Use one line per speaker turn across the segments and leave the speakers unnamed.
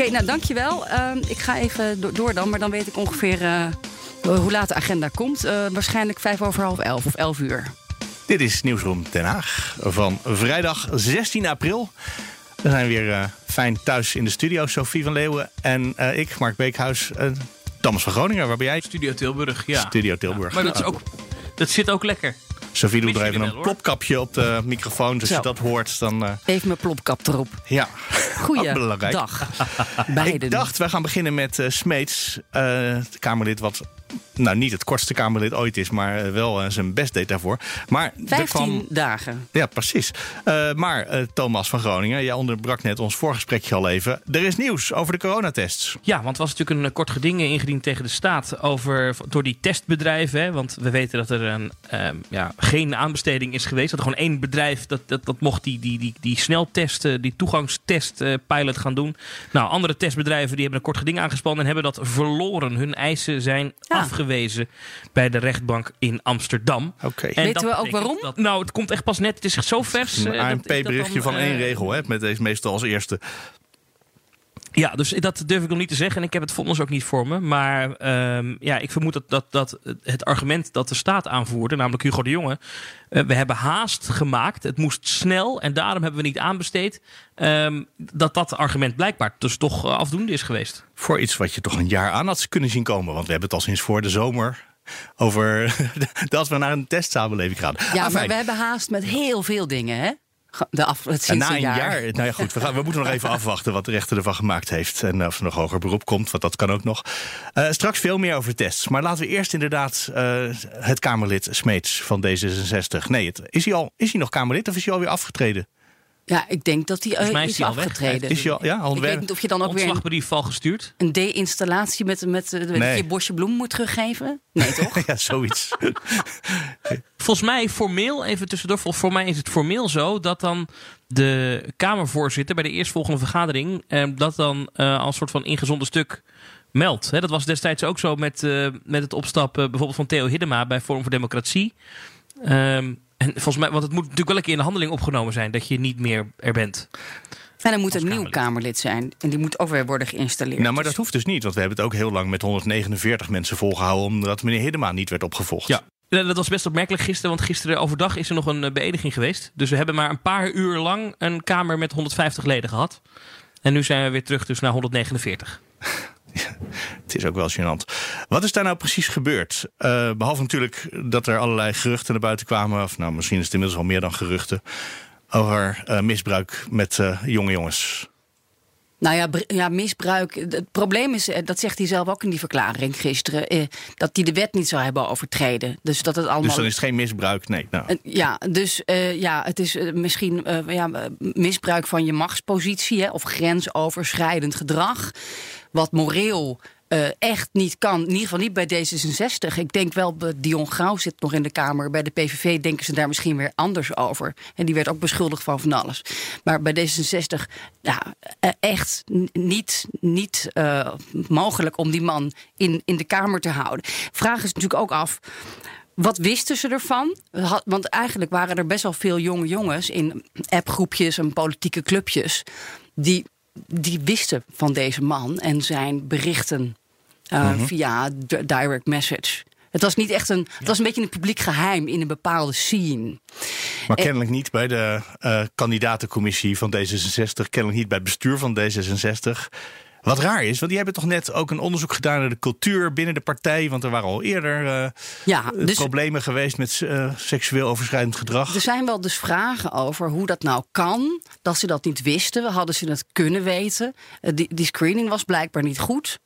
Oké, nou dankjewel. Uh, ik ga even do- door dan, maar dan weet ik ongeveer uh, hoe laat de agenda komt. Uh, waarschijnlijk vijf over half elf of elf uur.
Dit is Nieuwsroom Den Haag van vrijdag 16 april. We zijn weer uh, fijn thuis in de studio. Sophie van Leeuwen en uh, ik, Mark Beekhuis. Uh, Thomas van Groningen, waar ben jij?
Studio Tilburg, ja.
Studio Tilburg.
Ja, maar dat, is ook, dat zit ook lekker.
Sophie doet er even een plopkapje op de microfoon. Dus als je dat hoort, dan... Uh...
Even mijn plopkap erop.
Ja,
Goeiedag.
Ik dacht, wij gaan beginnen met uh, Smeets. Uh, de Kamerlid wat nou niet het kortste Kamerlid ooit is, maar wel uh, zijn best deed daarvoor. Maar
15
kwam...
dagen.
Ja, precies. Uh, maar uh, Thomas van Groningen, jij onderbrak net ons voorgesprekje al even. Er is nieuws over de coronatests.
Ja, want er was natuurlijk een kort geding ingediend tegen de staat over, door die testbedrijven. Hè, want we weten dat er een, ja, geen aanbesteding is geweest. Dat er gewoon één bedrijf dat, dat, dat mocht die, die, die, die sneltesten, die toegangstest pilot gaan doen. Nou, andere testbedrijven die hebben een kort geding aangespannen en hebben dat verloren. Hun eisen zijn
Ja.
afgewezen bij de rechtbank in Amsterdam.
Oké.
En
Weten we ook waarom?
dat- nou, het komt echt pas net. Het is echt zo vers.
Een
eh,
ANP-berichtje van één
eh,
regel, hè, met deze meestal als eerste.
Ja, dus dat durf ik nog niet te zeggen. En ik heb het vonnis ook niet voor me. Maar ehm, ja, ik vermoed dat, dat, dat het argument dat de staat aanvoerde, namelijk Hugo de Jonge. eh, we hebben haast gemaakt. Het moest snel. En daarom hebben we niet aanbesteed. ehm, dat dat argument blijkbaar dus toch eh, afdoende is geweest.
Voor iets wat je toch een jaar aan had kunnen zien komen. Want we hebben het al sinds voor de zomer over dat we naar een testsamenleving gaan.
Ja, maar we hebben haast met heel veel dingen, hè? De af, het sinds
na
een jaar.
nou ja, goed, we, gaan, we moeten nog even afwachten wat de rechter ervan gemaakt heeft. En of er nog hoger beroep komt, want dat kan ook nog. Eh, straks veel meer over tests. Maar laten we eerst inderdaad eh, het Kamerlid Smeets van D66. Nee, het, is, hij al, is hij nog Kamerlid of is hij alweer afgetreden?
Ja, ik denk dat hij uh,
Volgens mij
is,
is hij al weg.
afgetreden.
Is hij al, ja, al
ik weet niet of je dan ook weer een,
Ontslagbrief al gestuurd.
een de-installatie met, met, met
Nee.
je bosje bloem moet teruggeven. Nee, toch?
Ja, zoiets.
Volgens mij formeel, even tussendoor, voor mij is het formeel zo dat dan de Kamervoorzitter bij de eerstvolgende vergadering eh, dat dan eh, als soort van ingezonde stuk meldt. Hè, dat was destijds ook zo met, eh, met het opstappen bijvoorbeeld van Theo Hiddema bij Forum voor Democratie. Ehm, en volgens mij, want het moet natuurlijk wel een keer in de handeling opgenomen zijn dat je niet meer er bent.
En dan moet een nieuw
Kamerlid.
Zijn. En die moet ook weer worden geïnstalleerd.
nou, maar dat hoeft dus niet. Want we hebben het ook heel lang met 149 mensen volgehouden... omdat meneer Hiddema niet werd opgevolgd.
Ja. Ja, Dat was best opmerkelijk gisteren, want gisteren overdag is er nog een eh, beëdiging geweest. Dus we hebben maar een paar uur lang een Kamer met 150 leden gehad. En nu zijn we weer terug dus naar 149.
Het is ook wel gênant. Wat is daar nou precies gebeurd? Eh, behalve natuurlijk dat er allerlei geruchten naar buiten kwamen... of nou, misschien is het inmiddels al meer dan geruchten... over eh, misbruik met eh, jonge jongens.
Nou ja, ja, misbruik. Het probleem is, dat zegt hij zelf ook in die verklaring gisteren, eh, dat hij de wet niet zou hebben overtreden. Dus dat het allemaal.
Dus dan is het geen misbruik? Nee. Nou,
Ja, dus ja, het is misschien ja, misbruik van je machtspositie hè, of grensoverschrijdend gedrag. Wat moreel eh, echt niet kan. In ieder geval niet bij D66. Ik denk wel, bij Dion Grauw zit nog in de Kamer. Bij de PVV denken ze daar misschien weer anders over. En die werd ook beschuldigd van van alles. Maar bij D66, ja, eh, echt niet, niet eh, mogelijk om die man in, in de Kamer te houden. Vraag is natuurlijk ook af. Wat wisten ze ervan? Want eigenlijk waren er best wel veel jonge jongens in appgroepjes en politieke clubjes. die, die wisten van deze man en zijn berichten eh, via d- direct message. Het was niet echt een. Het was een beetje een publiek geheim in een bepaalde scene.
maar kennelijk niet bij de eh, kandidatencommissie van D66. Kennelijk niet bij het bestuur van D66. Wat raar is, want die hebben toch net ook een onderzoek gedaan naar de cultuur binnen de partij. Want er waren al eerder eh,
Ja,
eh,
dus
problemen geweest met eh, seksueel overschrijdend gedrag.
er zijn wel dus vragen over hoe dat nou kan. Dat ze dat niet wisten. Hadden ze het kunnen weten? Eh, die, die screening was blijkbaar niet goed.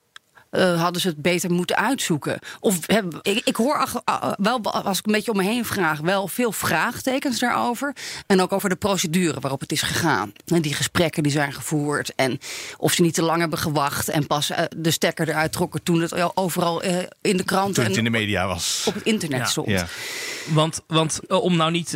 Eh, hadden ze het beter moeten uitzoeken. Of ik, ik, hoor wel, als ik een beetje om me heen vraag, wel veel vraagtekens daarover. En ook over de procedure waarop het is gegaan. En die gesprekken die zijn gevoerd. En of ze niet te lang hebben gewacht en pas uh, de stekker eruit trokken toen het overal uh, in de kranten.
Toen het in de media was.
Op het internet ja. stond. Ja.
Want, want om nou niet.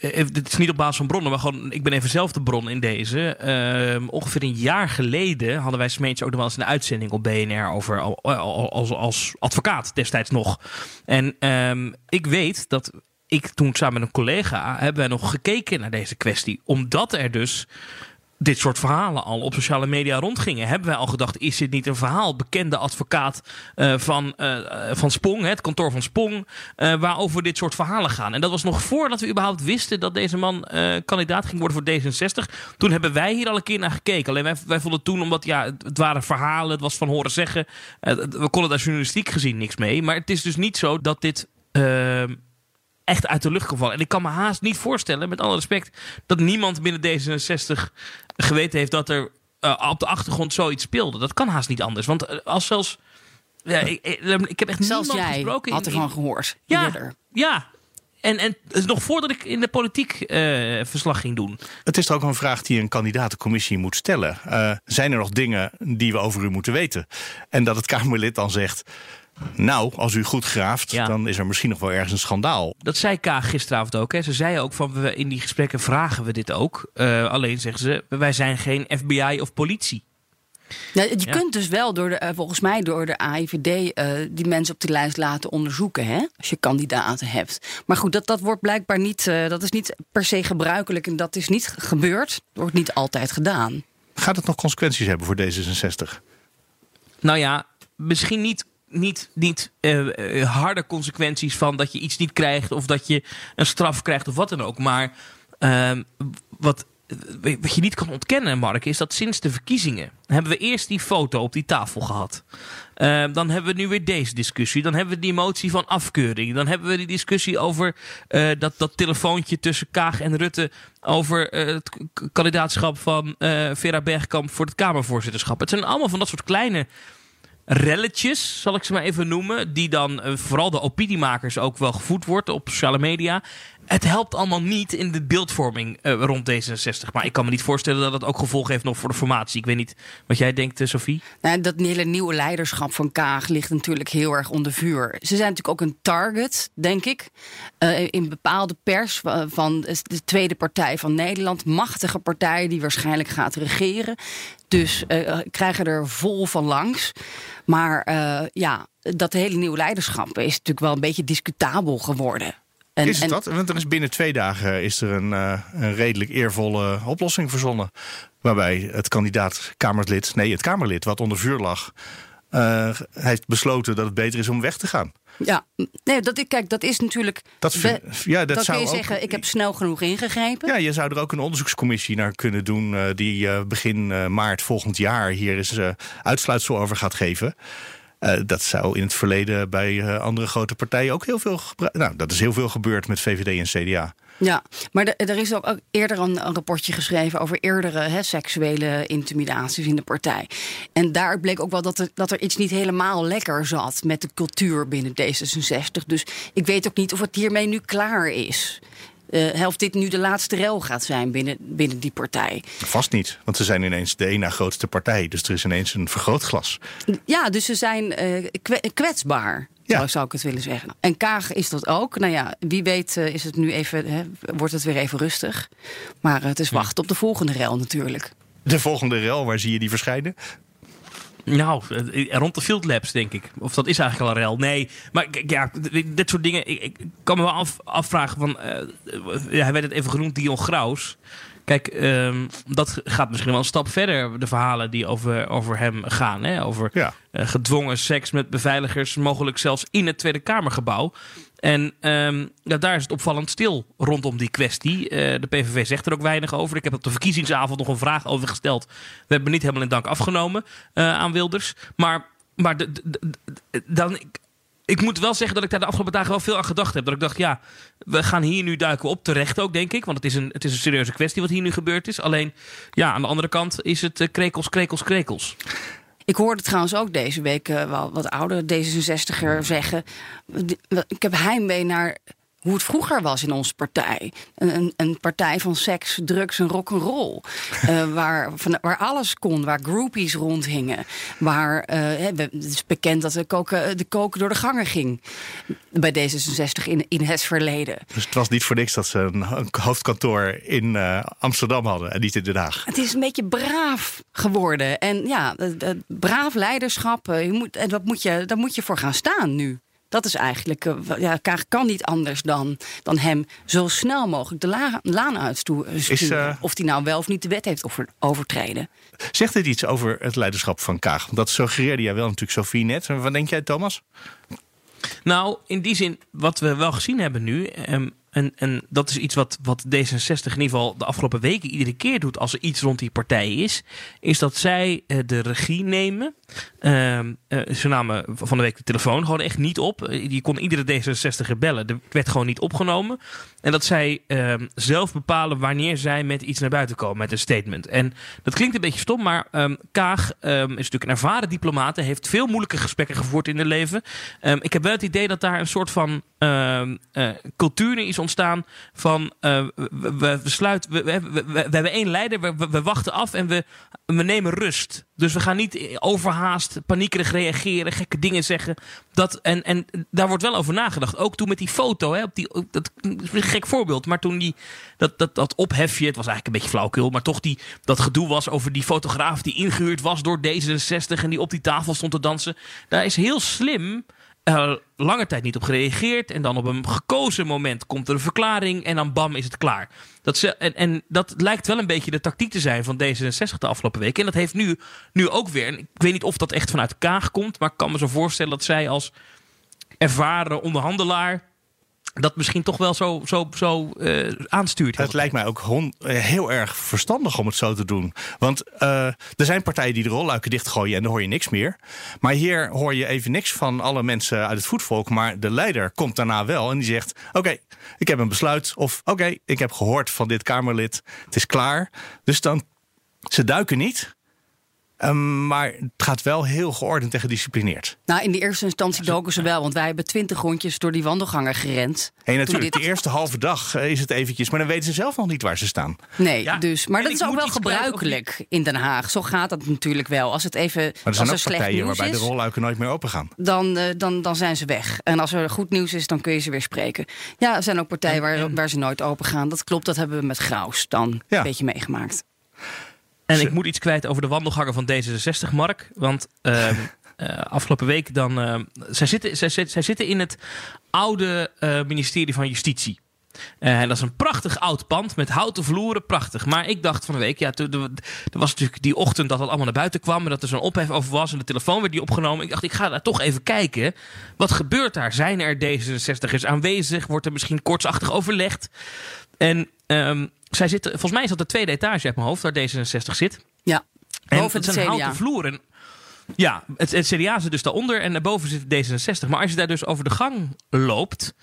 het is niet op basis van bronnen, maar gewoon. Ik ben even zelf de bron in deze. Ehm, ongeveer een jaar geleden hadden wij Smeets ook nog wel eens een uitzending op BNR over als, als advocaat destijds nog. En um, ik weet dat ik toen samen met een collega hebben wij nog gekeken naar deze kwestie. Omdat er dus dit soort verhalen al op sociale media rondgingen, hebben wij al gedacht: is dit niet een verhaal? Bekende advocaat uh, van, uh, van Spong, het kantoor van Spong, uh, waarover dit soort verhalen gaan. En dat was nog voordat we überhaupt wisten dat deze man kandidaat ging worden voor D66. Toen hebben wij hier al een keer naar gekeken. Alleen wij, wij vonden toen, omdat ja, het, waren verhalen, het was van horen zeggen. we konden daar journalistiek gezien niks mee. Maar het is dus niet zo dat dit echt uit de lucht gevallen. En ik kan me haast niet voorstellen, met alle respect, dat niemand binnen D66 geweten heeft dat er uh, op de achtergrond zoiets speelde. Dat kan haast niet anders. Want uh, als zelfs. Ja, ik, ik, heb echt
zelfs
niemand
jij
gesproken.
had ervan gehoord.
Ja,
eerder.
ja. En, en nog voordat ik in de politiek uh, verslag ging doen.
Het is ook een vraag die een kandidatencommissie moet stellen. zijn er nog dingen die we over u moeten weten? En dat het Kamerlid dan zegt. Nou, als u goed graaft, dan is er misschien nog wel ergens een schandaal.
Dat zei Kaag gisteravond ook. Hè. Ze zei ook van we, in die gesprekken vragen we dit ook. Uh, alleen zeggen ze, wij zijn geen FBI of politie.
Nou, je kunt dus wel door de, uh, volgens mij door de AIVD uh, eh, die mensen op die lijst laten onderzoeken, hè? Als je kandidaten hebt. Maar goed, dat, dat wordt blijkbaar niet, dat is niet per se gebruikelijk en dat is niet gebeurd. Dat wordt niet altijd gedaan.
Gaat het nog consequenties hebben voor D66?
Nou ja, misschien niet niet, niet uh, harde consequenties van dat je iets niet krijgt of dat je een straf krijgt of wat dan ook. Maar uh, wat, wat je niet kan ontkennen, Mark, is dat sinds de verkiezingen hebben we eerst die foto op die tafel gehad. Uh, dan hebben we nu weer deze discussie. Dan hebben we die motie van afkeuring. Dan hebben we die discussie over dat, dat telefoontje tussen Kaag en Rutte. Over het kandidaatschap van Vera Bergkamp voor het Kamervoorzitterschap. Het zijn allemaal van dat soort kleine relletjes, zal ik ze maar even noemen. Die dan uh, vooral de opiniemakers ook wel gevoed wordt op sociale media. Het helpt allemaal niet in de beeldvorming uh, rond D66. Maar ik kan me niet voorstellen dat het ook gevolgen heeft nog voor de formatie. Ik weet niet wat jij denkt, uh, Sophie.
Nou, dat hele nieuwe leiderschap van Kaag ligt natuurlijk heel erg onder vuur. Ze zijn natuurlijk ook een target, denk ik. Uh, in bepaalde pers van de tweede partij van Nederland. Machtige partij die waarschijnlijk gaat regeren. Dus krijgen er vol van langs. Maar ja, dat hele nieuwe leiderschap is natuurlijk wel een beetje discutabel geworden.
En, is het dat? Want er is binnen twee dagen is er een, uh, een redelijk eervolle oplossing verzonnen. Waarbij het kandidaat Kamerlid, nee, het Kamerlid wat onder vuur lag, uh, heeft besloten dat het beter is om weg te gaan.
Ja, nee, dat, kijk, dat is natuurlijk.
Dat, ja, dat, zou
kun
je
zeggen, ik heb snel genoeg ingegrepen.
Ja, je zou er ook een onderzoekscommissie naar kunnen doen. Uh, die begin maart volgend jaar hier eens uitsluitsel over gaat geven. Uh, dat zou in het verleden bij uh, andere grote partijen ook heel veel. Nou, dat is heel veel gebeurd met VVD en CDA.
Ja, maar er is ook eerder een, een rapportje geschreven over eerdere seksuele intimidaties in de partij. En daar bleek ook wel dat er, dat er iets niet helemaal lekker zat met de cultuur binnen D66. Dus ik weet ook niet of het hiermee nu klaar is. Uh, of dit nu de laatste rel gaat zijn binnen, binnen die partij.
Vast niet, want ze zijn ineens de ene grootste partij. Dus er is ineens een vergrootglas.
Ja, dus ze zijn uh, kwetsbaar. Ja. Zou, ik het willen zeggen. En Kaag is dat ook. Nou ja, wie weet uh, is het nu even, hè, wordt het weer even rustig. Maar het is wachten op de volgende rel natuurlijk.
De volgende rel, waar zie je die verschijnen?
Nou, eh, rond de Field Labs, denk ik. Of dat is eigenlijk al een rel. Nee, maar ja, dit soort dingen. Ik, ik kan me wel af, afvragen van. Uh, hij werd het even genoemd, Dion Graus. Kijk, um, dat gaat misschien wel een stap verder, de verhalen die over, over hem gaan. Hè? Over ja. uh, gedwongen seks met beveiligers, mogelijk zelfs in het Tweede Kamergebouw. En um, ja, daar is het opvallend stil rondom die kwestie. Uh, de PVV zegt er ook weinig over. Ik heb op de verkiezingsavond nog een vraag over gesteld. We hebben niet helemaal in dank afgenomen uh, aan Wilders. Maar, maar dan, ik moet wel zeggen dat ik daar de afgelopen dagen wel veel aan gedacht heb. Dat ik dacht, ja, we gaan hier nu duiken op. Terecht ook, denk ik. Want het is een, het is een serieuze kwestie wat hier nu gebeurd is. Alleen, ja, aan de andere kant is het uh, krekels, krekels, krekels.
Ik hoorde trouwens ook deze week uh, wel wat oude D66er zeggen. Ik heb heimwee naar hoe het vroeger was in onze partij. Een, een partij van seks, drugs en rock'n'roll. uh, waar, van, waar alles kon, waar groupies rondhingen. Waar, uh, het is bekend dat de koken, de koken door de gangen ging. Bij D66 in, in het verleden.
Dus het was niet voor niks dat ze een, een hoofdkantoor in uh, Amsterdam hadden en niet in Den Haag.
Het is een beetje braaf geworden. En ja, braaf leiderschap, je moet, en dat moet je, daar moet je voor gaan staan nu. Dat is eigenlijk, uh, ja, Kaag kan niet anders dan, dan hem zo snel mogelijk de la laan uitsturen. Uh, of hij nou wel of niet de wet heeft over, overtreden.
Zegt dit iets over het leiderschap van Kaag? Want dat suggereerde jij wel natuurlijk, Sofie, net. Wat denk jij, Thomas?
Nou, in die zin, wat we wel gezien hebben nu. Um, en, en dat is iets wat, wat D66 in ieder geval de afgelopen weken iedere keer doet als er iets rond die partij is. Is dat zij uh, de regie nemen. Uh, ze namen van de week de telefoon gewoon echt niet op. Je kon iedere D66 bellen. Er werd gewoon niet opgenomen. En dat zij ehm, zelf bepalen wanneer zij met iets naar buiten komen, met een statement. En dat klinkt een beetje stom, maar um, Kaag is natuurlijk een ervaren diplomaat. heeft veel moeilijke gesprekken gevoerd in het leven. ik heb wel het idee dat daar een soort van cultuur is ontstaan van uh, we, we, we, we, we, hebben één leider, we, wachten af en we, we nemen rust. Dus we gaan niet overhaast, paniekerig reageren, gekke dingen zeggen. Dat, en, en daar wordt wel over nagedacht. Ook toen met die foto, hè, op die, dat is een gek voorbeeld, maar toen die, dat, dat, dat ophefje, het was eigenlijk een beetje flauwkul, maar toch die, dat gedoe was over die fotograaf die ingehuurd was door D66 en die op die tafel stond te dansen. Daar is heel slim uh, lange tijd niet op gereageerd. En dan op een gekozen moment komt er een verklaring. En dan bam is het klaar. Dat ze, en, en dat lijkt wel een beetje de tactiek te zijn van D66 de afgelopen weken. En dat heeft nu, nu ook weer. ik weet niet of dat echt vanuit Kaag komt. Maar ik kan me zo voorstellen dat zij als ervaren onderhandelaar dat misschien toch wel zo, zo, zo uh, aanstuurt.
Het lijkt mij ook hon, uh, heel erg verstandig om het zo te doen. Want uh, er zijn partijen die de rolluiken dichtgooien en dan hoor je niks meer. Maar hier hoor je even niks van alle mensen uit het voetvolk. Maar de leider komt daarna wel en die zegt: Oké, ik heb een besluit. Of oké, ik heb gehoord van dit Kamerlid. Het is klaar. Dus dan, ze duiken niet. Um, maar het gaat wel heel geordend en gedisciplineerd.
Nou, in de eerste instantie doken ze wel, want wij hebben twintig rondjes door die wandelgangen gerend.
Hey, natuurlijk, dit... de eerste halve dag eh, is het eventjes, maar dan weten ze zelf nog niet waar ze staan.
Nee, ja. dus, maar en dat is ook wel gebruikelijk in Den Haag. Zo gaat dat natuurlijk wel. Als het even maar
er zijn
als
ook partijen waarbij de rolluiken nooit meer open gaan.
Dan, uh, dan, dan zijn ze weg. En als er goed nieuws is, dan kun je ze weer spreken. Ja, er zijn ook partijen waar, waar ze nooit open gaan. Dat klopt, dat hebben we met Graus dan ja. een beetje meegemaakt.
En ik moet iets kwijt over de wandelgangen van D66, Mark. Want uh, uh, afgelopen week dan. Uh, zij, zitten, zij, zij, zitten in het oude uh, ministerie van Justitie. en dat is een prachtig oud pand met houten vloeren, prachtig. Maar ik dacht van de week, ja, er was natuurlijk die ochtend dat het allemaal naar buiten kwam en dat er zo'n ophef over was en de telefoon werd die opgenomen. Ik dacht, ik ga daar toch even kijken. Wat gebeurt daar? Zijn er D66'ers aanwezig? Wordt er misschien kortsachtig overlegd? En um, zij zitten, volgens mij is dat de tweede etage uit mijn hoofd, waar D66 zit.
Ja, boven
het,
het
houten vloer. ja, het, het, CDA zit dus daaronder en daarboven zit D66. Maar als je daar dus over de gang loopt,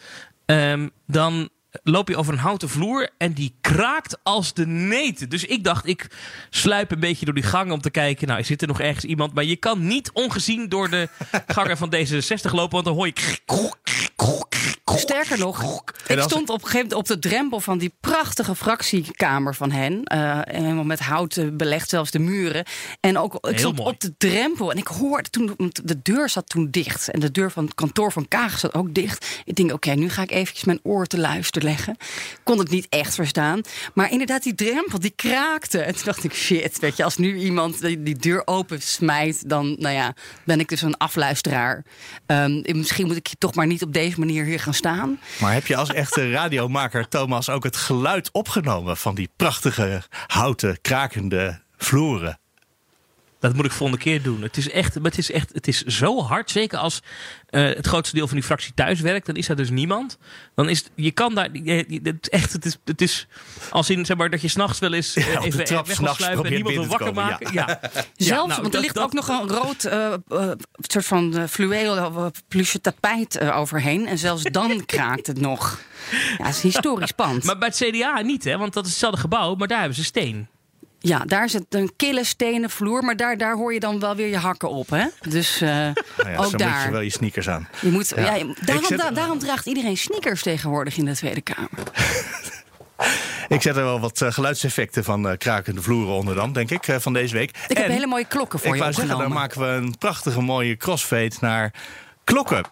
um, dan loop je over een houten vloer en die kraakt als de neten. Dus ik dacht, ik sluip een beetje door die gang om te kijken. Nou, zit er nog ergens iemand? Maar je kan niet ongezien door de gangen van D66 lopen, want dan hoor je...
Sterker nog, ik stond op een gegeven moment op de drempel van die prachtige fractiekamer van hen. Uh, helemaal met hout belegd, zelfs de muren. En ook, ik stond op de drempel en ik hoorde toen, de deur zat toen dicht. En de deur van het kantoor van Kaag zat ook dicht. Ik denk, oké, nu ga ik eventjes mijn oor te luisteren leggen. Kon het niet echt verstaan. Maar inderdaad, die drempel, die kraakte. En toen dacht ik, shit, weet je, als nu iemand die, die deur open smijt, dan, nou ja, ben ik dus een afluisteraar. Um, misschien moet ik toch maar niet op deze manier hier gaan staan.
Maar heb je als echte radiomaker, Thomas, ook het geluid opgenomen van die prachtige houten, krakende vloeren?
Dat moet ik volgende keer doen. Het is echt, het is echt, het is zo hard. Zeker als uh, het grootste deel van die fractie thuis werkt, dan is er dus niemand. Dan is je kan daar, je, het, echt, het is, het is als in zeg maar dat je s'nachts wel eens uh, ja, even trap, weg wil sluipen en niemand wil wakker komen, maken. Ja.
ja. Zelfs, nou, want er ligt dat, ook nog een rood uh, soort van fluweel plusje tapijt overheen. En zelfs dan kraakt het nog. Ja, het is historisch pand.
Maar bij het CDA niet, hè? Want dat is hetzelfde gebouw, maar daar hebben ze steen.
Ja, daar zit een kille stenen vloer, maar daar, daar hoor je dan wel weer je hakken op. Hè? Dus uh,
nou ja,
ook
zo
daar.
moet je wel je sneakers aan.
Je moet, ja.
Ja.
daarom,
zet-
da- daarom draagt iedereen sneakers tegenwoordig in de Tweede Kamer.
Ik zet er wel wat eh, geluidseffecten van eh, krakende vloeren onder dan, denk ik, van deze week.
Ik heb hele mooie klokken voor
ik
je
wou zeggen, dan maken we een prachtige mooie crossfade naar klokken.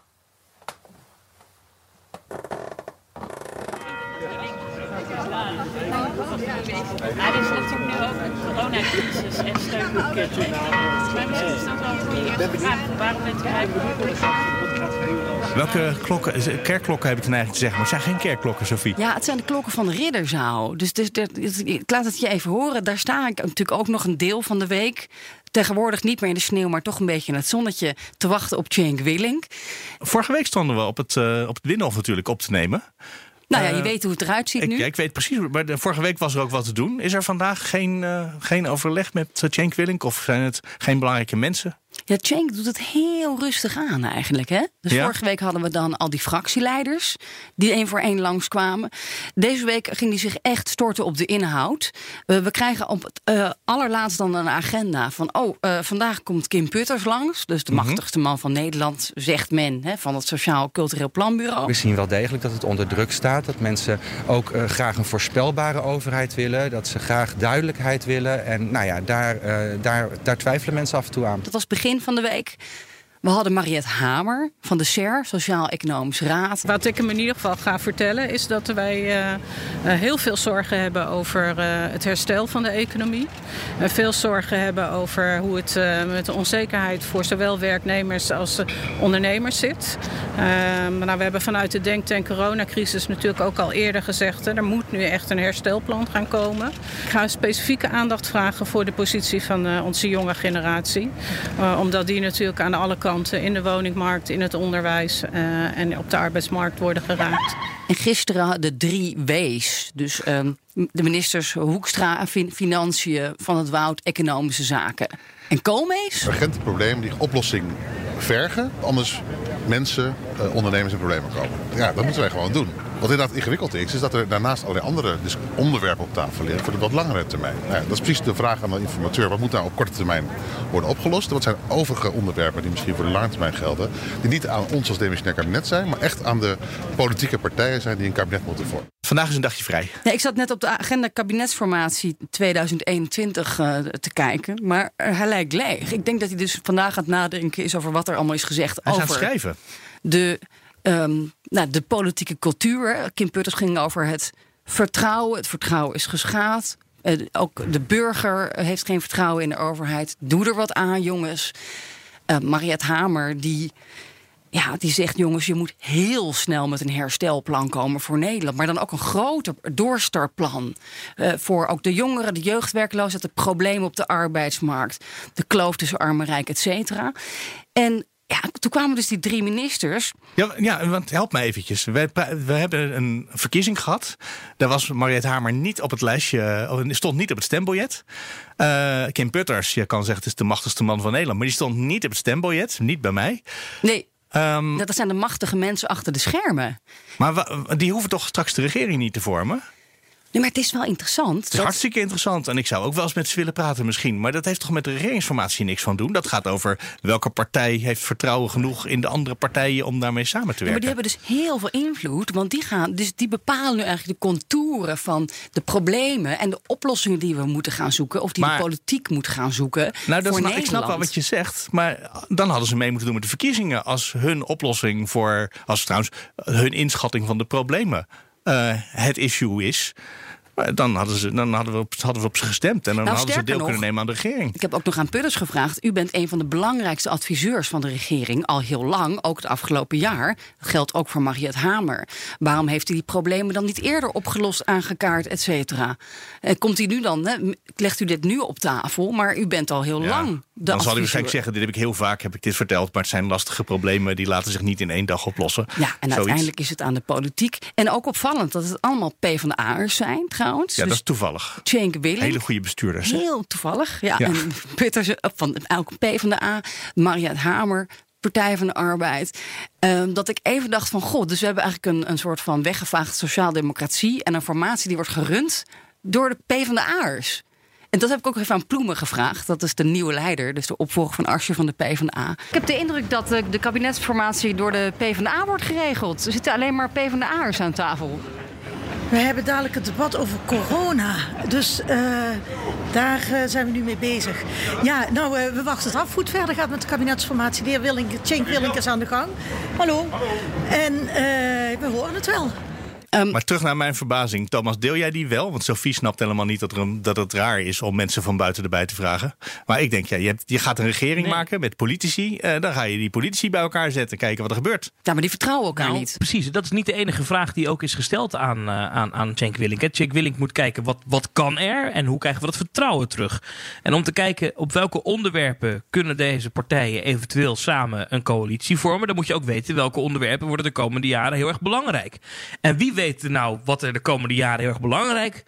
Coronacrisis en steunpakketten. Maar misschien is dat wel een goede eerste vraag. Waarom bent u eigenlijk
Welke klokken, kerkklokken heb ik de neiging te zeggen, maar het zijn geen kerkklokken, Sophie.
Ja, het zijn de klokken van de Ridderzaal. Dus, dus, dus- dus- ik laat het je even horen. Daar sta ik natuurlijk ook nog een deel van de week. Tegenwoordig niet meer in de sneeuw, maar toch een beetje in het zonnetje. te wachten op Cenk Willink.
Vorige week stonden we op het, eh, op het Binnenhof natuurlijk op te nemen.
Nou ja,
Eh,
je weet hoe het eruit ziet
Ik,
nu.
ja, ik weet precies, maar de, vorige week was er ook wat te doen. Is er vandaag geen, eh, geen overleg met Cenk Willink? Of zijn het geen belangrijke mensen?
Ja, Cenk doet het heel rustig aan eigenlijk. Hè? Dus
Ja?
vorige week hadden we dan al die fractieleiders die één voor één langskwamen. Deze week ging hij zich echt storten op de inhoud. We krijgen op het eh, allerlaatst dan een agenda van... oh, eh, vandaag komt Kim Putters langs. Dus de
Mhm.
machtigste man van Nederland, zegt men... Hè, van het Sociaal Cultureel Planbureau.
We zien wel degelijk dat het onder druk staat. Dat mensen ook eh, graag een voorspelbare overheid willen. Dat ze graag duidelijkheid willen. En nou ja, daar, daar, daar twijfelen mensen af en toe aan.
Dat was begin van de week. We hadden Mariette Hamer van de SER, Sociaal-Economische Raad.
Wat ik hem in ieder geval ga vertellen is dat wij eh, eh, heel veel zorgen hebben over eh, het herstel van de economie. En veel zorgen hebben over hoe het met de onzekerheid voor zowel werknemers als ondernemers zit. Ehm, nou, we hebben vanuit de denktank coronacrisis natuurlijk ook al eerder gezegd... er moet nu echt een herstelplan gaan komen. Ik ga specifieke aandacht vragen voor de positie van onze jonge generatie. Omdat die natuurlijk aan alle kanten in de woningmarkt, in het onderwijs eh, en op de arbeidsmarkt worden geraakt.
En gisteren de drie W's. Dus ehm, de ministers Hoekstra, fin- Financiën, Van het Woud, Economische Zaken. En Koolmees?
urgente problemen die oplossing vergen. Anders mensen, eh, ondernemers in problemen komen. Ja, dat moeten wij gewoon doen. Wat inderdaad ingewikkeld is, is dat er daarnaast allerlei andere dus onderwerpen op tafel liggen voor de wat langere termijn. Nou ja, dat is precies de vraag aan de informateur. Wat moet nou op korte termijn worden opgelost? Wat zijn overige onderwerpen die misschien voor de lange termijn gelden? Die niet aan ons als demissionair kabinet zijn, maar echt aan de politieke partijen zijn die een kabinet moeten vormen.
Vandaag is een dagje vrij.
Ja, ik zat net op de agenda kabinetsformatie 2021 eh, te kijken. Maar hij lijkt leeg. Ik denk dat hij dus vandaag aan het nadenken is over wat er allemaal is gezegd.
Hij
over
het schrijven.
de, ehm, nou, de politieke cultuur. Kim Putters ging over het vertrouwen. Het vertrouwen is geschaad. Eh, ook de burger heeft geen vertrouwen in de overheid. Doe er wat aan, jongens. Eh Mariette Hamer, die, ja, die zegt: jongens, je moet heel snel met een herstelplan komen voor Nederland. Maar dan ook een groter doorstartplan. eh, voor ook de jongeren, de jeugdwerkloosheid, de problemen op de arbeidsmarkt, de kloof tussen arm en rijk, et cetera. En ja, toen kwamen dus die drie ministers.
Ja, ja, want help me eventjes. We, hebben een verkiezing gehad. Daar was Mariette Hamer niet op het lijstje, stond niet op het stembiljet. Eh, Kim Putters, je kan zeggen het is de machtigste man van Nederland, maar die stond niet op het stembiljet, niet bij mij.
Nee,
Ehm,
dat zijn de machtige mensen achter de schermen.
maar die hoeven toch straks de regering niet te vormen?
Nee, maar het is wel interessant.
Het is
dat-
hartstikke interessant en ik zou ook wel eens met ze willen praten misschien. Maar dat heeft toch met de regeringsformatie niks van doen? Dat gaat over welke partij heeft vertrouwen genoeg in de andere partijen om daarmee samen te
Ja, maar
werken.
die hebben dus heel veel invloed. Want die, gaan, dus die bepalen nu eigenlijk de contouren van de problemen en de oplossingen die we moeten gaan zoeken. Of die
Maar-
de politiek moet gaan zoeken.
Nou, dat
voor
snap, ik snap wel wat je zegt. Maar dan hadden ze mee moeten doen met de verkiezingen. Als hun oplossing voor. Als trouwens hun inschatting van de problemen. Eh, het issue is. Maar Dan hadden, ze, dan hadden, we op, hadden we op ze gestemd. En dan
Nou,
hadden ze deel
nog,
kunnen nemen aan de regering.
Ik heb ook nog aan Putters gevraagd. U bent een van de belangrijkste adviseurs van de regering. Al heel lang, ook het afgelopen jaar. Dat geldt ook voor Mariette Hamer. Waarom heeft u die problemen dan niet eerder opgelost, aangekaart, et cetera? En komt u nu dan, hè, legt u dit nu op tafel, maar u bent al heel
Ja,
lang de
dan zal hij
adviseur.
waarschijnlijk zeggen: Dit heb ik heel vaak heb ik dit verteld. Maar het zijn lastige problemen. Die laten zich niet in één dag oplossen.
Ja, en
Zoiets.
uiteindelijk is het aan de politiek. En ook opvallend dat het allemaal PvdA'ers zijn, trouwens.
Ja, dat
dus
is toevallig.
Cenk Willink.
Hele goede bestuurders. hè?
Heel toevallig. Ja,
Ja.
en Putters eh, van elke P van de A, Mariette Hamer, Partij van de Arbeid. Ehm, dat ik even dacht van god, dus we hebben eigenlijk een, een soort van weggevaagd sociaaldemocratie en een formatie die wordt gerund door de P van de A'ers. En dat heb ik ook even aan Ploemen gevraagd. Dat is de nieuwe leider, dus de opvolger van Arsje van de PvdA. Ik heb de indruk dat de, de kabinetsformatie door de PvdA wordt geregeld. Er zitten alleen maar PvdA'ers aan tafel.
We hebben dadelijk het debat over corona. Dus uh, daar uh, zijn we nu mee bezig. Ja, nou, uh, we wachten het af hoe het verder gaat met de kabinetsformatie. De heer Willink, Cenk Willink is aan de gang. Hallo. En we horen het wel.
Um, maar terug naar mijn verbazing. Thomas, deel jij die wel? Want Sophie snapt helemaal niet dat, er een, dat het raar is om mensen van buiten erbij te vragen. Maar ik denk, ja, je, hebt, je gaat een regering maken met politici. Uh, dan ga je die politici bij elkaar zetten. Kijken wat er gebeurt.
Ja, maar die vertrouwen elkaar
nou,
niet.
Precies. Dat is niet de enige vraag die ook is gesteld aan, uh, aan, aan Cenk Willink. Cenk Willink moet kijken wat, wat kan er en hoe krijgen we dat vertrouwen terug. En om te kijken op welke onderwerpen kunnen deze partijen eventueel samen een coalitie vormen. Dan moet je ook weten welke onderwerpen worden de komende jaren heel erg belangrijk. En wie weet nou wat er de komende jaren heel erg belangrijk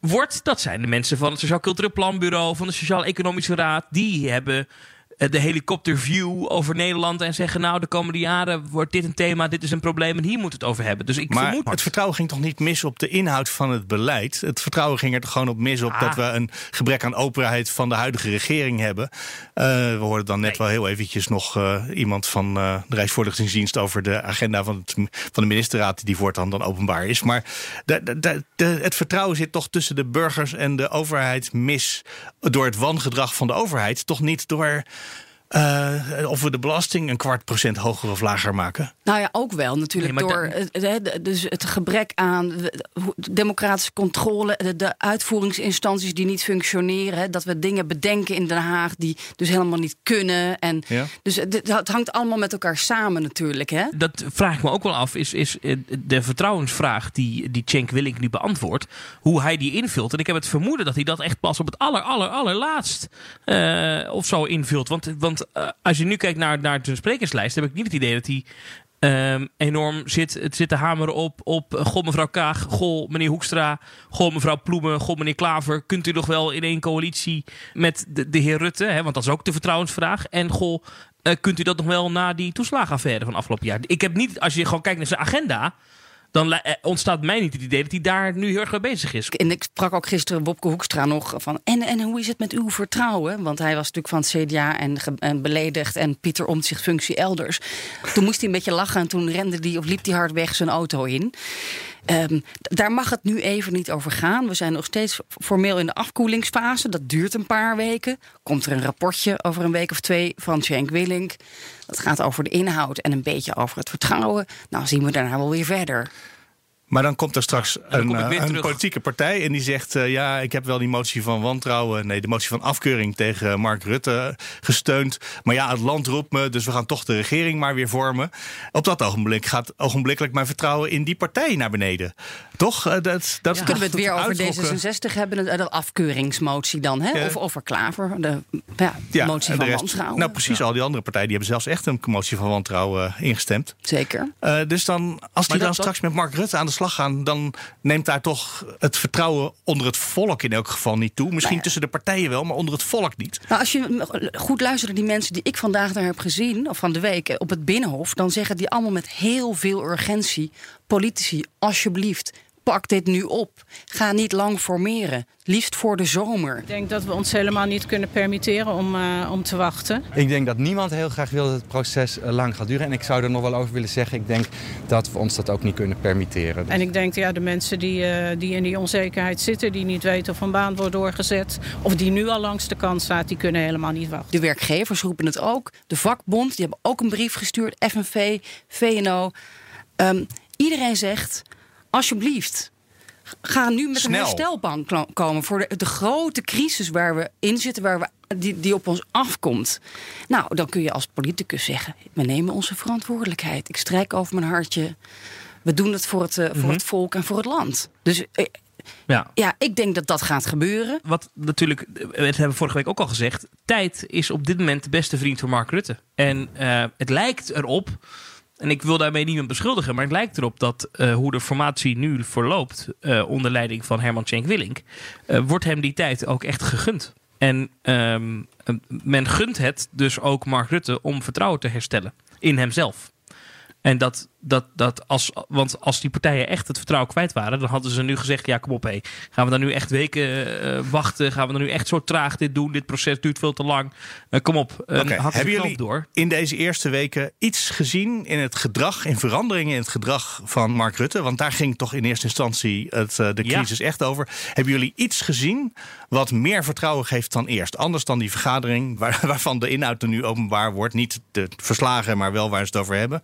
wordt. Dat zijn de mensen van het Sociaal Cultureel Planbureau, van de Sociaal-Economische Raad. Die hebben de helikopterview over Nederland en zeggen: Nou, de komende jaren wordt dit een thema, dit is een probleem en hier moet het over hebben. Dus ik
maar
vermoed.
Het vertrouwen ging toch niet mis op de inhoud van het beleid? Het vertrouwen ging er toch gewoon op mis op dat we een gebrek aan openheid van de huidige regering hebben. Uh, we hoorden dan net nee. wel heel eventjes nog uh, iemand van uh, de Rijksvoorlichtingsdienst over de agenda van, het, van de ministerraad, die voortaan dan openbaar is. Maar de, de, de, het vertrouwen zit toch tussen de burgers en de overheid mis door het wangedrag van de overheid, toch niet door. Uh, of we de belasting een kwart procent hoger of lager maken?
Nou ja, ook wel natuurlijk.
Nee,
door het, dus het gebrek aan democratische controle, de, de, uitvoeringsinstanties die niet functioneren. Dat we dingen bedenken in Den Haag die dus helemaal niet kunnen. En
ja.
Dus het, het, hangt allemaal met elkaar samen natuurlijk. Hè?
Dat vraag ik me ook wel af. Is, is de vertrouwensvraag die, die Cenk Willink nu beantwoordt, hoe hij die invult. En ik heb het vermoeden dat hij dat echt pas op het aller, aller, allerlaatst uh, of zo invult. Want, want uh, als je nu kijkt naar, naar de sprekerslijst, heb ik niet het idee dat hij um, enorm zit, het zit te hameren op, op goh mevrouw Kaag, goh meneer Hoekstra, goh mevrouw Ploemen, goh meneer Klaver. Kunt u nog wel in één coalitie met de, de heer Rutte, hè, want dat is ook de vertrouwensvraag. En goh, uh, kunt u dat nog wel na die toeslagenaffaire van afgelopen jaar? Ik heb niet, als je gewoon kijkt naar zijn agenda dan ontstaat mij niet het idee dat hij daar nu heel erg mee bezig is.
En ik sprak ook gisteren Bobke Hoekstra nog van... En, en hoe is het met uw vertrouwen? Want hij was natuurlijk van het CDA en, en beledigd... en Pieter Omtzigt functie elders. Toen moest hij een beetje lachen en toen rende die, of liep hij hard weg zijn auto in. Um, daar mag het nu even niet over gaan. We zijn nog steeds formeel in de afkoelingsfase. Dat duurt een paar weken. Komt er een rapportje over een week of twee van Cenk Willink. Dat gaat over de inhoud en een beetje over het vertrouwen. Nou zien we daarna wel weer verder.
Maar dan komt er straks een, uh, een politieke partij en die zegt: uh, Ja, ik heb wel die motie van wantrouwen, nee, de motie van afkeuring tegen Mark Rutte gesteund. Maar ja, het land roept me, dus we gaan toch de regering maar weer vormen. Op dat ogenblik gaat ogenblikkelijk mijn vertrouwen in die partij naar beneden. Toch? Uh, dat, dat,
ja. Kunnen we het weer over D66 hebben, de, afkeuringsmotie dan? Hè? Ja. Of over Klaver, de ja,
ja,
motie van
rest,
wantrouwen.
Nou, precies, al die andere partijen die hebben zelfs echt een motie van wantrouwen ingestemd.
Zeker.
dus dan, als die dan dat, straks met Mark Rutte aan de slag gaan, dan neemt daar toch het vertrouwen onder het volk in elk geval niet toe. Misschien nou ja. tussen de partijen wel, maar onder het volk niet.
Nou, als je goed luistert naar die mensen die ik vandaag daar heb gezien, of van de week op het Binnenhof, dan zeggen die allemaal met heel veel urgentie: politici, alsjeblieft, pak dit nu op. Ga niet lang formeren. Liefst voor de zomer.
Ik denk dat we ons helemaal niet kunnen permitteren om, uh, om te wachten.
Ik denk dat niemand heel graag wil dat het proces uh, lang gaat duren. En ik zou er nog wel over willen zeggen. Ik denk dat we ons dat ook niet kunnen permitteren.
Dus. En ik denk ja, de mensen die, uh, die in die onzekerheid zitten... die niet weten of een baan wordt doorgezet... of die nu al langs de kant staat, die kunnen helemaal niet wachten.
De werkgevers roepen het ook. De vakbond, die hebben ook een brief gestuurd. FNV, VNO. Um, iedereen zegt alsjeblieft, ga nu met
Snel.
een herstelplan komen voor de, de, grote crisis waar we in zitten, waar we, die, die op ons afkomt. Nou, dan kun je als politicus zeggen: we nemen onze verantwoordelijkheid. Ik strijk over mijn hartje. We doen het voor het, uh, voor mm-hmm. het volk en voor het land. Dus. Uh, ja. ja, ik denk dat dat gaat gebeuren.
Wat natuurlijk, we hebben we vorige week ook al gezegd. Tijd is op dit moment de beste vriend van Mark Rutte. En uh, het lijkt erop en ik wil daarmee niemand beschuldigen, maar het lijkt erop dat uh, hoe de formatie nu verloopt uh, onder leiding van Herman Cenk Willink, uh, wordt hem die tijd ook echt gegund. En um, men gunt het dus ook Mark Rutte om vertrouwen te herstellen in hemzelf. En dat dat, dat als, want als die partijen echt het vertrouwen kwijt waren, dan hadden ze nu gezegd: ja, kom op, hé. Gaan we dan nu echt weken eh, wachten? Gaan we dan nu echt zo traag dit doen? Dit proces duurt veel te lang. Eh, kom op. Uh,
Hebben jullie
door.
in deze eerste weken iets gezien in het gedrag, in veranderingen in het gedrag van Mark Rutte? Want daar ging toch in eerste instantie het, de
Ja.
crisis echt over. Hebben jullie iets gezien wat meer vertrouwen geeft dan eerst? Anders dan die vergadering, waar, waarvan de inhoud er nu openbaar wordt. Niet de verslagen, maar wel waar ze het over hebben.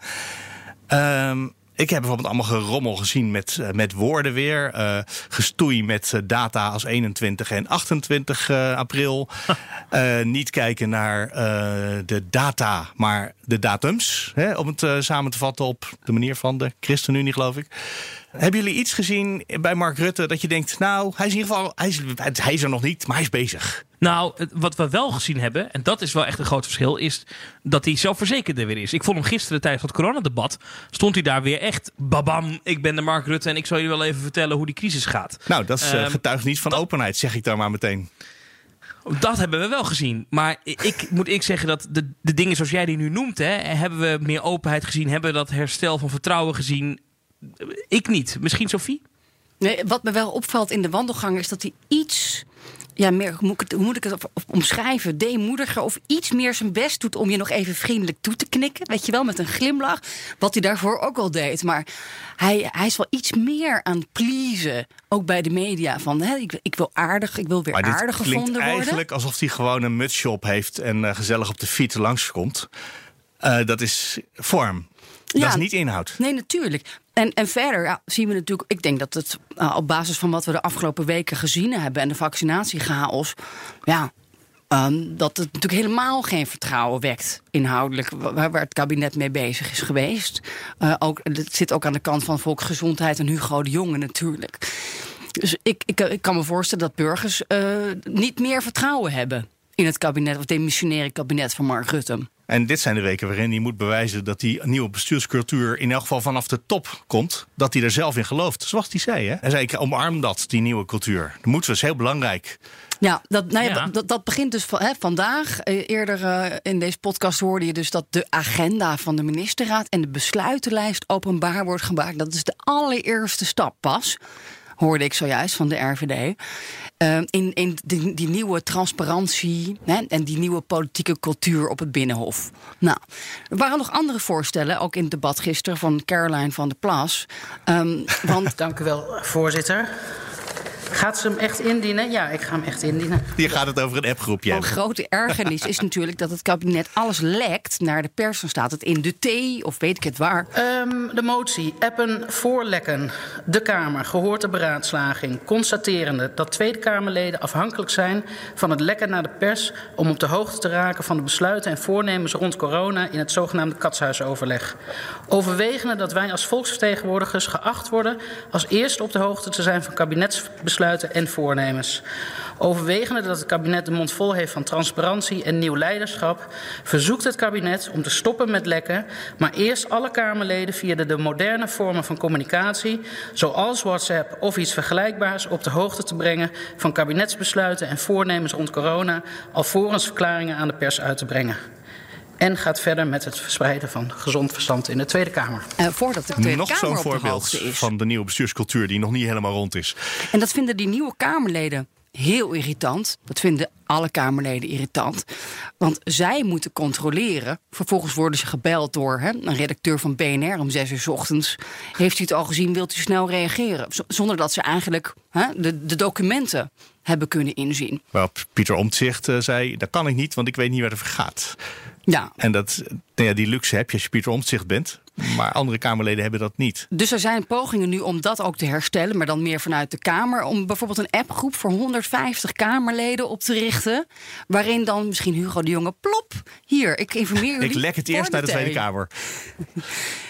Ehm, ik heb bijvoorbeeld allemaal gerommel gezien met, eh, met woorden weer. eh, gestoei met eh, data als 21 en 28 eh, april. Niet kijken naar de data, maar de datums. Hè, om het eh, samen te vatten op de manier van de ChristenUnie, geloof ik. Hebben jullie iets gezien bij Mark Rutte dat je denkt... nou, hij is in ieder geval, hij is, hij is er nog niet, maar hij is bezig.
Nou, wat we wel gezien hebben, en dat is wel echt een groot verschil, is dat hij zelfverzekerder weer is. Ik vond hem gisteren tijdens het coronadebat, stond hij daar weer echt, babam, ik ben de Mark Rutte en ik zal jullie wel even vertellen hoe die crisis gaat.
Nou, dat is, eh,
Ehm,
getuigt niet van openheid, zeg ik daar maar meteen.
Dat hebben we wel gezien. Maar ik, moet ik zeggen dat de, de dingen zoals jij die nu noemt, hè, hebben we meer openheid gezien, hebben we dat herstel van vertrouwen gezien. Ik niet. Misschien Sophie?
Nee, wat me wel opvalt in de wandelgang is dat hij iets. Ja, meer, hoe, moet ik het, hoe moet ik het omschrijven? Deemoediger of iets meer zijn best doet om je nog even vriendelijk toe te knikken. Weet je wel, met een glimlach. Wat hij daarvoor ook al deed. Maar hij, hij is wel iets meer aan het pleasen. Ook bij de media. Van hè, ik, ik wil aardig, ik wil weer
Maar
aardig gevonden worden.
eigenlijk alsof hij gewoon een mutsje op heeft en eh, gezellig op de fiets langskomt. Eh dat is vorm. Dat
Ja.
is niet inhoud.
Nee, natuurlijk. En, en verder zien we natuurlijk, ik denk dat het eh, op basis van wat we de afgelopen weken gezien hebben en de vaccinatiechaos, ja, ehm, dat het natuurlijk helemaal geen vertrouwen wekt inhoudelijk waar, het kabinet mee bezig is geweest. Eh, ook, het zit ook aan de kant van volksgezondheid en Hugo de Jonge natuurlijk. Dus ik, ik, ik kan me voorstellen dat burgers eh, niet meer vertrouwen hebben in het kabinet, of het demissionaire kabinet van Mark Rutte.
En dit zijn de weken waarin hij moet bewijzen dat die nieuwe bestuurscultuur in elk geval vanaf de top komt. Dat hij er zelf in gelooft. Zoals hij zei. Hè? Hij zei, ik omarm dat, die nieuwe cultuur. Dat moeten we, is heel belangrijk.
Ja, dat, nou ja,
Ja.
Dat, dat, dat begint dus van, hè, vandaag. Eh, eerder eh, in deze podcast hoorde je dus dat de agenda van de ministerraad en de besluitenlijst openbaar wordt gemaakt. Dat is de allereerste stap pas. Hoorde ik zojuist van de RVD. Eh, in in die, die nieuwe transparantie hè, en die nieuwe politieke cultuur op het Binnenhof. Nou, er waren nog andere voorstellen, ook in het debat gisteren van Caroline van der Plas. Ehm, want
Dank u wel, voorzitter. Gaat ze hem echt indienen? Ja, ik ga hem echt indienen.
Hier gaat het over een appgroepje.
Van grote ergernis is natuurlijk dat het kabinet alles lekt naar de pers. Dan staat het in de T of weet ik het waar.
Ehm, de motie appen voorlekken. De Kamer gehoord de beraadslaging. Constaterende dat Tweede Kamerleden afhankelijk zijn van het lekken naar de pers. om op de hoogte te raken van de besluiten en voornemens rond corona. in het zogenaamde katshuisoverleg. Overwegende dat wij als volksvertegenwoordigers geacht worden. als eerste op de hoogte te zijn van kabinetsbesluiten en voornemens. Overwegende dat het kabinet de mond vol heeft van transparantie en nieuw leiderschap, verzoekt het kabinet om te stoppen met lekken, maar eerst alle Kamerleden via de, de moderne vormen van communicatie, zoals WhatsApp of iets vergelijkbaars, op de hoogte te brengen van kabinetsbesluiten en voornemens rond corona, alvorens verklaringen aan de pers uit te brengen. En gaat verder met het verspreiden van gezond verstand in de Tweede Kamer.
Eh, voordat de Tweede
Nog
Kamer
zo'n
de
voorbeeld
hoogte is.
van de nieuwe bestuurscultuur die nog niet helemaal rond is.
En dat vinden die nieuwe Kamerleden heel irritant. Dat vinden alle Kamerleden irritant. Want zij moeten controleren. Vervolgens worden ze gebeld door hè, een redacteur van BNR om zes uur 's ochtends. Heeft u het al gezien? Wilt u snel reageren? Z- Zonder dat ze eigenlijk hè, de, de documenten hebben kunnen inzien.
Waarop Pieter Omtzigt eh, zei, dat kan ik niet, want ik weet niet waar het over gaat.
Ja,
En dat, nou ja, die luxe heb je als je Pieter Omtzigt bent. Maar andere Kamerleden hebben dat niet.
Dus er zijn pogingen nu om dat ook te herstellen, maar dan meer vanuit de Kamer. Om bijvoorbeeld een appgroep voor 150 Kamerleden op te richten. Waarin dan misschien Hugo de Jonge, plop, hier, ik informeer jullie.
Ik lek het eerst naar de Tweede. Kamer.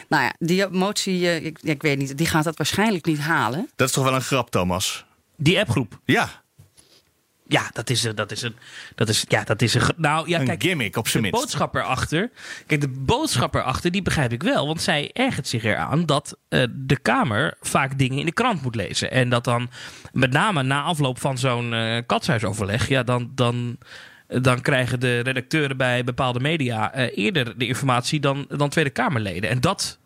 Nou ja, die motie, eh, ik, ik weet niet, die gaat dat waarschijnlijk niet halen.
Dat is toch wel een grap, Thomas?
Die appgroep.
Ja,
Ja, dat is, een- dat is een. Dat is, ja, dat is een. Nou ja,
een
kijk.
gimmick op zijn
De
minst.
boodschap erachter. Kijk, de boodschap erachter, die begrijp ik wel. Want zij ergert zich eraan dat eh, de Kamer vaak dingen in de krant moet lezen. En dat dan, met name na afloop van zo'n eh katshuisoverleg, ja, dan. dan dan krijgen de redacteuren bij bepaalde media eh, eerder de informatie dan, dan Tweede Kamerleden. En dat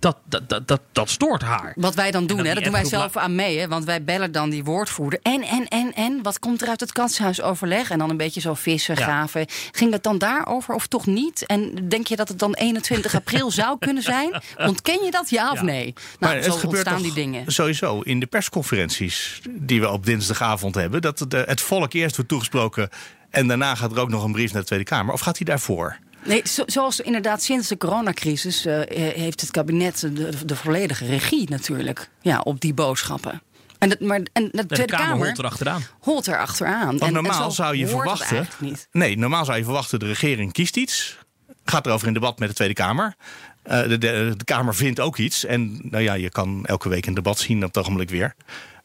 dat, dat, dat, dat, dat stoort haar.
Wat wij dan doen,
En
hè,
dan
dat doen wij zelf aan mee. Hè, want wij bellen dan die woordvoerder. En, en, en, en, wat komt er uit het katshuisoverleg? En dan een beetje zo vissen,
Ja.
graven. Ging het dan daarover of toch niet? En denk je dat het dan 21 april zou kunnen zijn? Ontken je dat, ja of nee? Nou,
maar
zo
het gebeurt
ontstaan
toch
die dingen.
sowieso in de persconferenties die we op dinsdagavond hebben... dat het, het volk eerst wordt toegesproken en daarna gaat er ook nog een brief naar de Tweede Kamer. Of gaat hij daarvoor?
Nee, zo- zoals inderdaad sinds de coronacrisis eh, heeft het kabinet de, de volledige regie natuurlijk ja, op die boodschappen. En, dat, maar, en de
De
Tweede
Kamer
Kamer
holt erachteraan.
holt er achteraan.
Want
En-
normaal
zo
zou je verwachten.
niet.
Nee, normaal zou je verwachten: de regering kiest iets. Gaat erover in debat met de Tweede Kamer. Eh, de, de, de Kamer vindt ook iets. En nou ja, je kan elke week een debat zien op het ogenblik weer.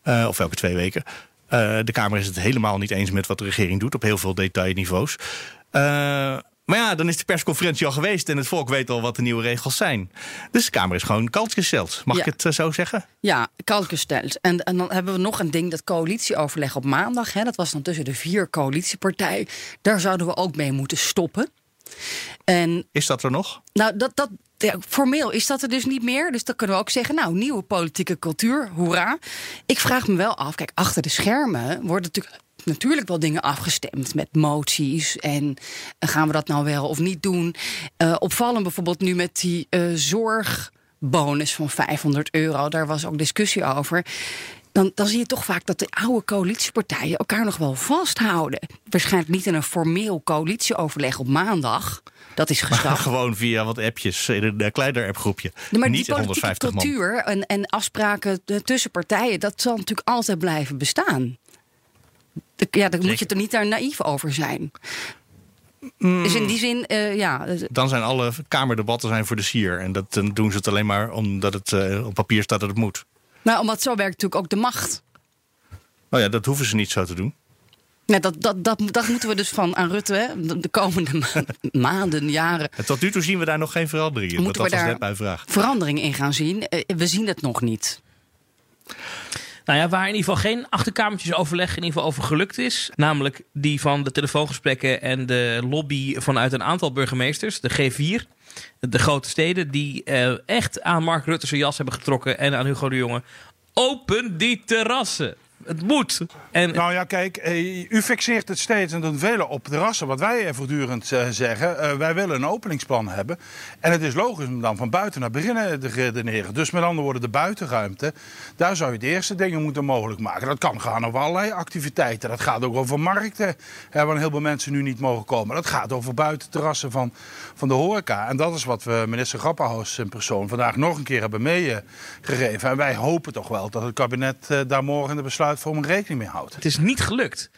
Eh, of elke twee weken. De Kamer is het helemaal niet eens met wat de regering doet op heel veel detailniveaus. Maar ja, dan is de persconferentie al geweest en het volk weet al wat de nieuwe regels zijn. Dus de Kamer is gewoon koud gesteld. Mag
Ja.
ik het eh, zo zeggen?
Ja, koud gesteld. En, en dan hebben we nog een ding, dat coalitieoverleg op maandag. Hè, dat was dan tussen de vier coalitiepartijen. Daar zouden we ook mee moeten stoppen. En
Is dat er nog?
nou, dat, dat, ja, formeel is dat er dus niet meer. Dus dan kunnen we ook zeggen, nou, nieuwe politieke cultuur, hoera. Ik vraag me wel af, kijk, achter de schermen worden natuurlijk, natuurlijk wel dingen afgestemd met moties. En eh, gaan we dat nou wel of niet doen? Eh, opvallend bijvoorbeeld nu met die eh, zorgbonus van 500 euro. Daar was ook discussie over. Dan, dan zie je toch vaak dat de oude coalitiepartijen elkaar nog wel vasthouden. Waarschijnlijk niet in een formeel coalitieoverleg op maandag. Dat is geschrapt.
Gewoon via wat appjes in een uh, kleiner appgroepje.
Nee, maar
niet
die politieke
150 man.
cultuur en, en afspraken tussen partijen, dat zal natuurlijk altijd blijven bestaan. Ja, daar moet je er niet daar naïef over zijn.
Mm.
Dus in die zin, eh, ja. eh,
Dan zijn alle kamerdebatten zijn voor de sier. En dat dan doen ze het alleen maar omdat het eh, op papier staat dat het moet.
Nou, omdat zo werkt natuurlijk ook de macht.
Nou ja, dat hoeven ze niet zo te doen.
Ja, dat, dat, dat, dat moeten we dus van aan Rutte hè, de, de komende ma- maanden, jaren.
En tot nu toe zien we daar nog geen verandering in.
Moeten
dat
we
was
daar
net mijn vraag.
verandering in gaan zien. We zien het nog niet.
Nou ja, waar in ieder geval geen achterkamertjesoverleg in ieder geval over gelukt is. Namelijk die van de telefoongesprekken en de lobby vanuit een aantal burgemeesters, de G4. De grote steden die eh, echt aan Mark Rutte zijn jas hebben getrokken en aan Hugo de Jonge. Open die terrassen. Het moet. En
Nou ja, kijk, eh, u fixeert het steeds en doen velen op terrassen. Wat wij eh, voortdurend eh, zeggen, wij willen een openingsplan hebben. En het is logisch om dan van buiten naar binnen te redeneren. Dus met andere woorden, de buitenruimte, daar zou je de eerste dingen moeten mogelijk maken. Dat kan gaan over allerlei activiteiten. Dat gaat ook over markten, waar heel veel mensen nu niet mogen komen. Dat gaat over buitenterrassen van, van de horeca. En dat is wat we minister Grapperhaus in persoon vandaag nog een keer hebben meegegeven. En wij hopen toch wel dat het kabinet daar morgen de besluitvorming rekening mee houdt.
Het is niet gelukt.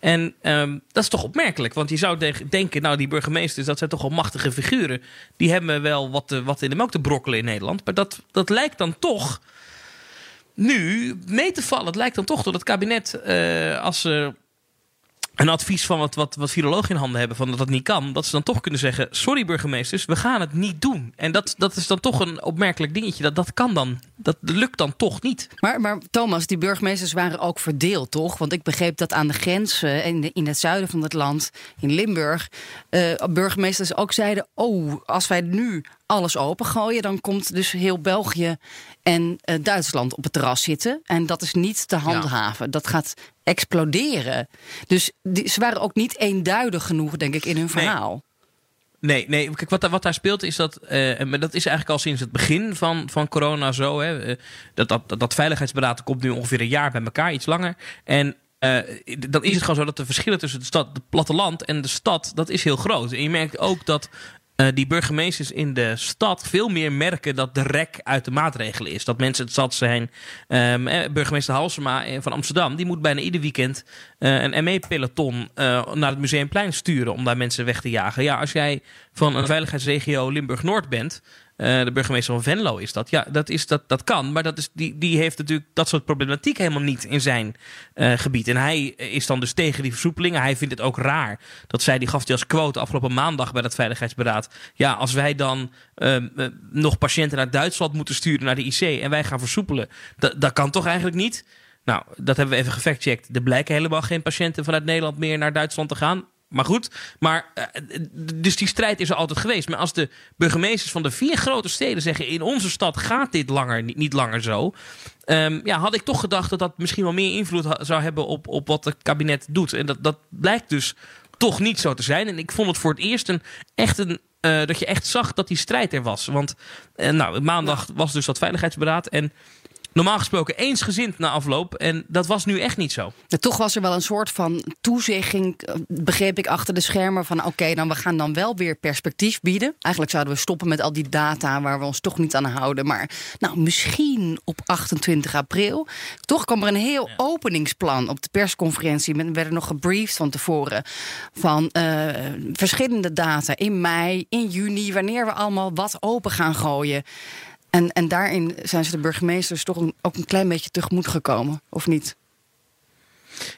En ehm, dat is toch opmerkelijk. Want je zou de- denken, nou die burgemeesters, dat zijn toch wel machtige figuren. Die hebben wel wat, te- wat in de melk te brokkelen in Nederland. Maar dat, dat lijkt dan toch nu mee te vallen. Het lijkt dan toch dat het kabinet, eh, als ze een advies van wat, wat, wat virologen in handen hebben, van dat dat niet kan, dat ze dan toch kunnen zeggen: Sorry burgemeesters, we gaan het niet doen. En dat, dat is dan toch een opmerkelijk dingetje. Dat, dat kan dan. Dat lukt dan toch niet.
Maar, maar Thomas, die burgemeesters waren ook verdeeld, toch? Want ik begreep dat aan de grens eh, in, in het zuiden van het land, in Limburg, eh, burgemeesters ook zeiden: Oh, als wij nu alles opengooien, dan komt dus heel België en eh, Duitsland op het terras zitten. En dat is niet te handhaven. Dat gaat exploderen. Dus die, ze waren ook niet eenduidig genoeg, denk ik, in hun verhaal.
Nee, nee. Kijk, wat, daar- wat daar speelt is dat. eh, maar dat is eigenlijk al sinds het begin van, van corona zo. Hè, eh, dat, dat, dat, dat veiligheidsberaad komt nu ongeveer een jaar bij elkaar, iets langer. En. dan is het gewoon zo dat de verschillen tussen het, stad, het platteland en de stad, dat is heel groot. En je merkt ook dat eh, die burgemeesters in de stad veel meer merken dat de rek uit de maatregelen is. Dat mensen het zat zijn. Ehm, eh, burgemeester Halsema eh, van Amsterdam, die moet bijna ieder weekend een ME-peloton naar het Museumplein sturen om daar mensen weg te jagen. Ja, als jij van een veiligheidsregio Limburg-Noord bent, eh, de burgemeester van Venlo is dat. Ja, dat, is, dat, dat kan. Maar dat is, die, die heeft natuurlijk dat soort problematiek helemaal niet in zijn eh, gebied. En hij is dan dus tegen die versoepelingen. Hij vindt het ook raar. Dat zij, die gaf hij als quote afgelopen maandag bij dat Veiligheidsberaad. Ja, als wij dan ehm, eh, nog patiënten naar Duitsland moeten sturen naar de IC en wij gaan versoepelen. Dat, dat kan toch eigenlijk niet? Nou, dat hebben we even gefactcheckt. Er blijken helemaal geen patiënten vanuit Nederland meer naar Duitsland te gaan. Maar goed. Maar, eh, dus die strijd is er altijd geweest. Maar als de burgemeesters van de vier grote steden zeggen... in onze stad gaat dit langer, niet, niet langer zo... Ehm, ja, had ik toch gedacht dat dat misschien wel meer invloed zou hebben... op, op wat het kabinet doet. En dat, dat blijkt dus toch niet zo te zijn. En ik vond het voor het eerst een, echt een... eh, dat je echt zag dat die strijd er was. Want eh, nou, maandag was dus dat veiligheidsberaad. En normaal gesproken eensgezind na afloop. En dat was nu echt niet zo.
Ja, toch was er wel een soort van toezegging, eh, begreep ik, achter de schermen. Van oké, dan we gaan dan wel weer perspectief bieden. Eigenlijk zouden we stoppen met al die data waar we ons toch niet aan houden. Maar nou, misschien op 28 april. Toch kwam er een heel openingsplan op de persconferentie. Men werden nog gebriefd van tevoren. Van eh, verschillende data in mei, in juni, wanneer we allemaal wat open gaan gooien. En, en daarin zijn ze de burgemeesters toch ook een klein beetje tegemoet gekomen, of niet?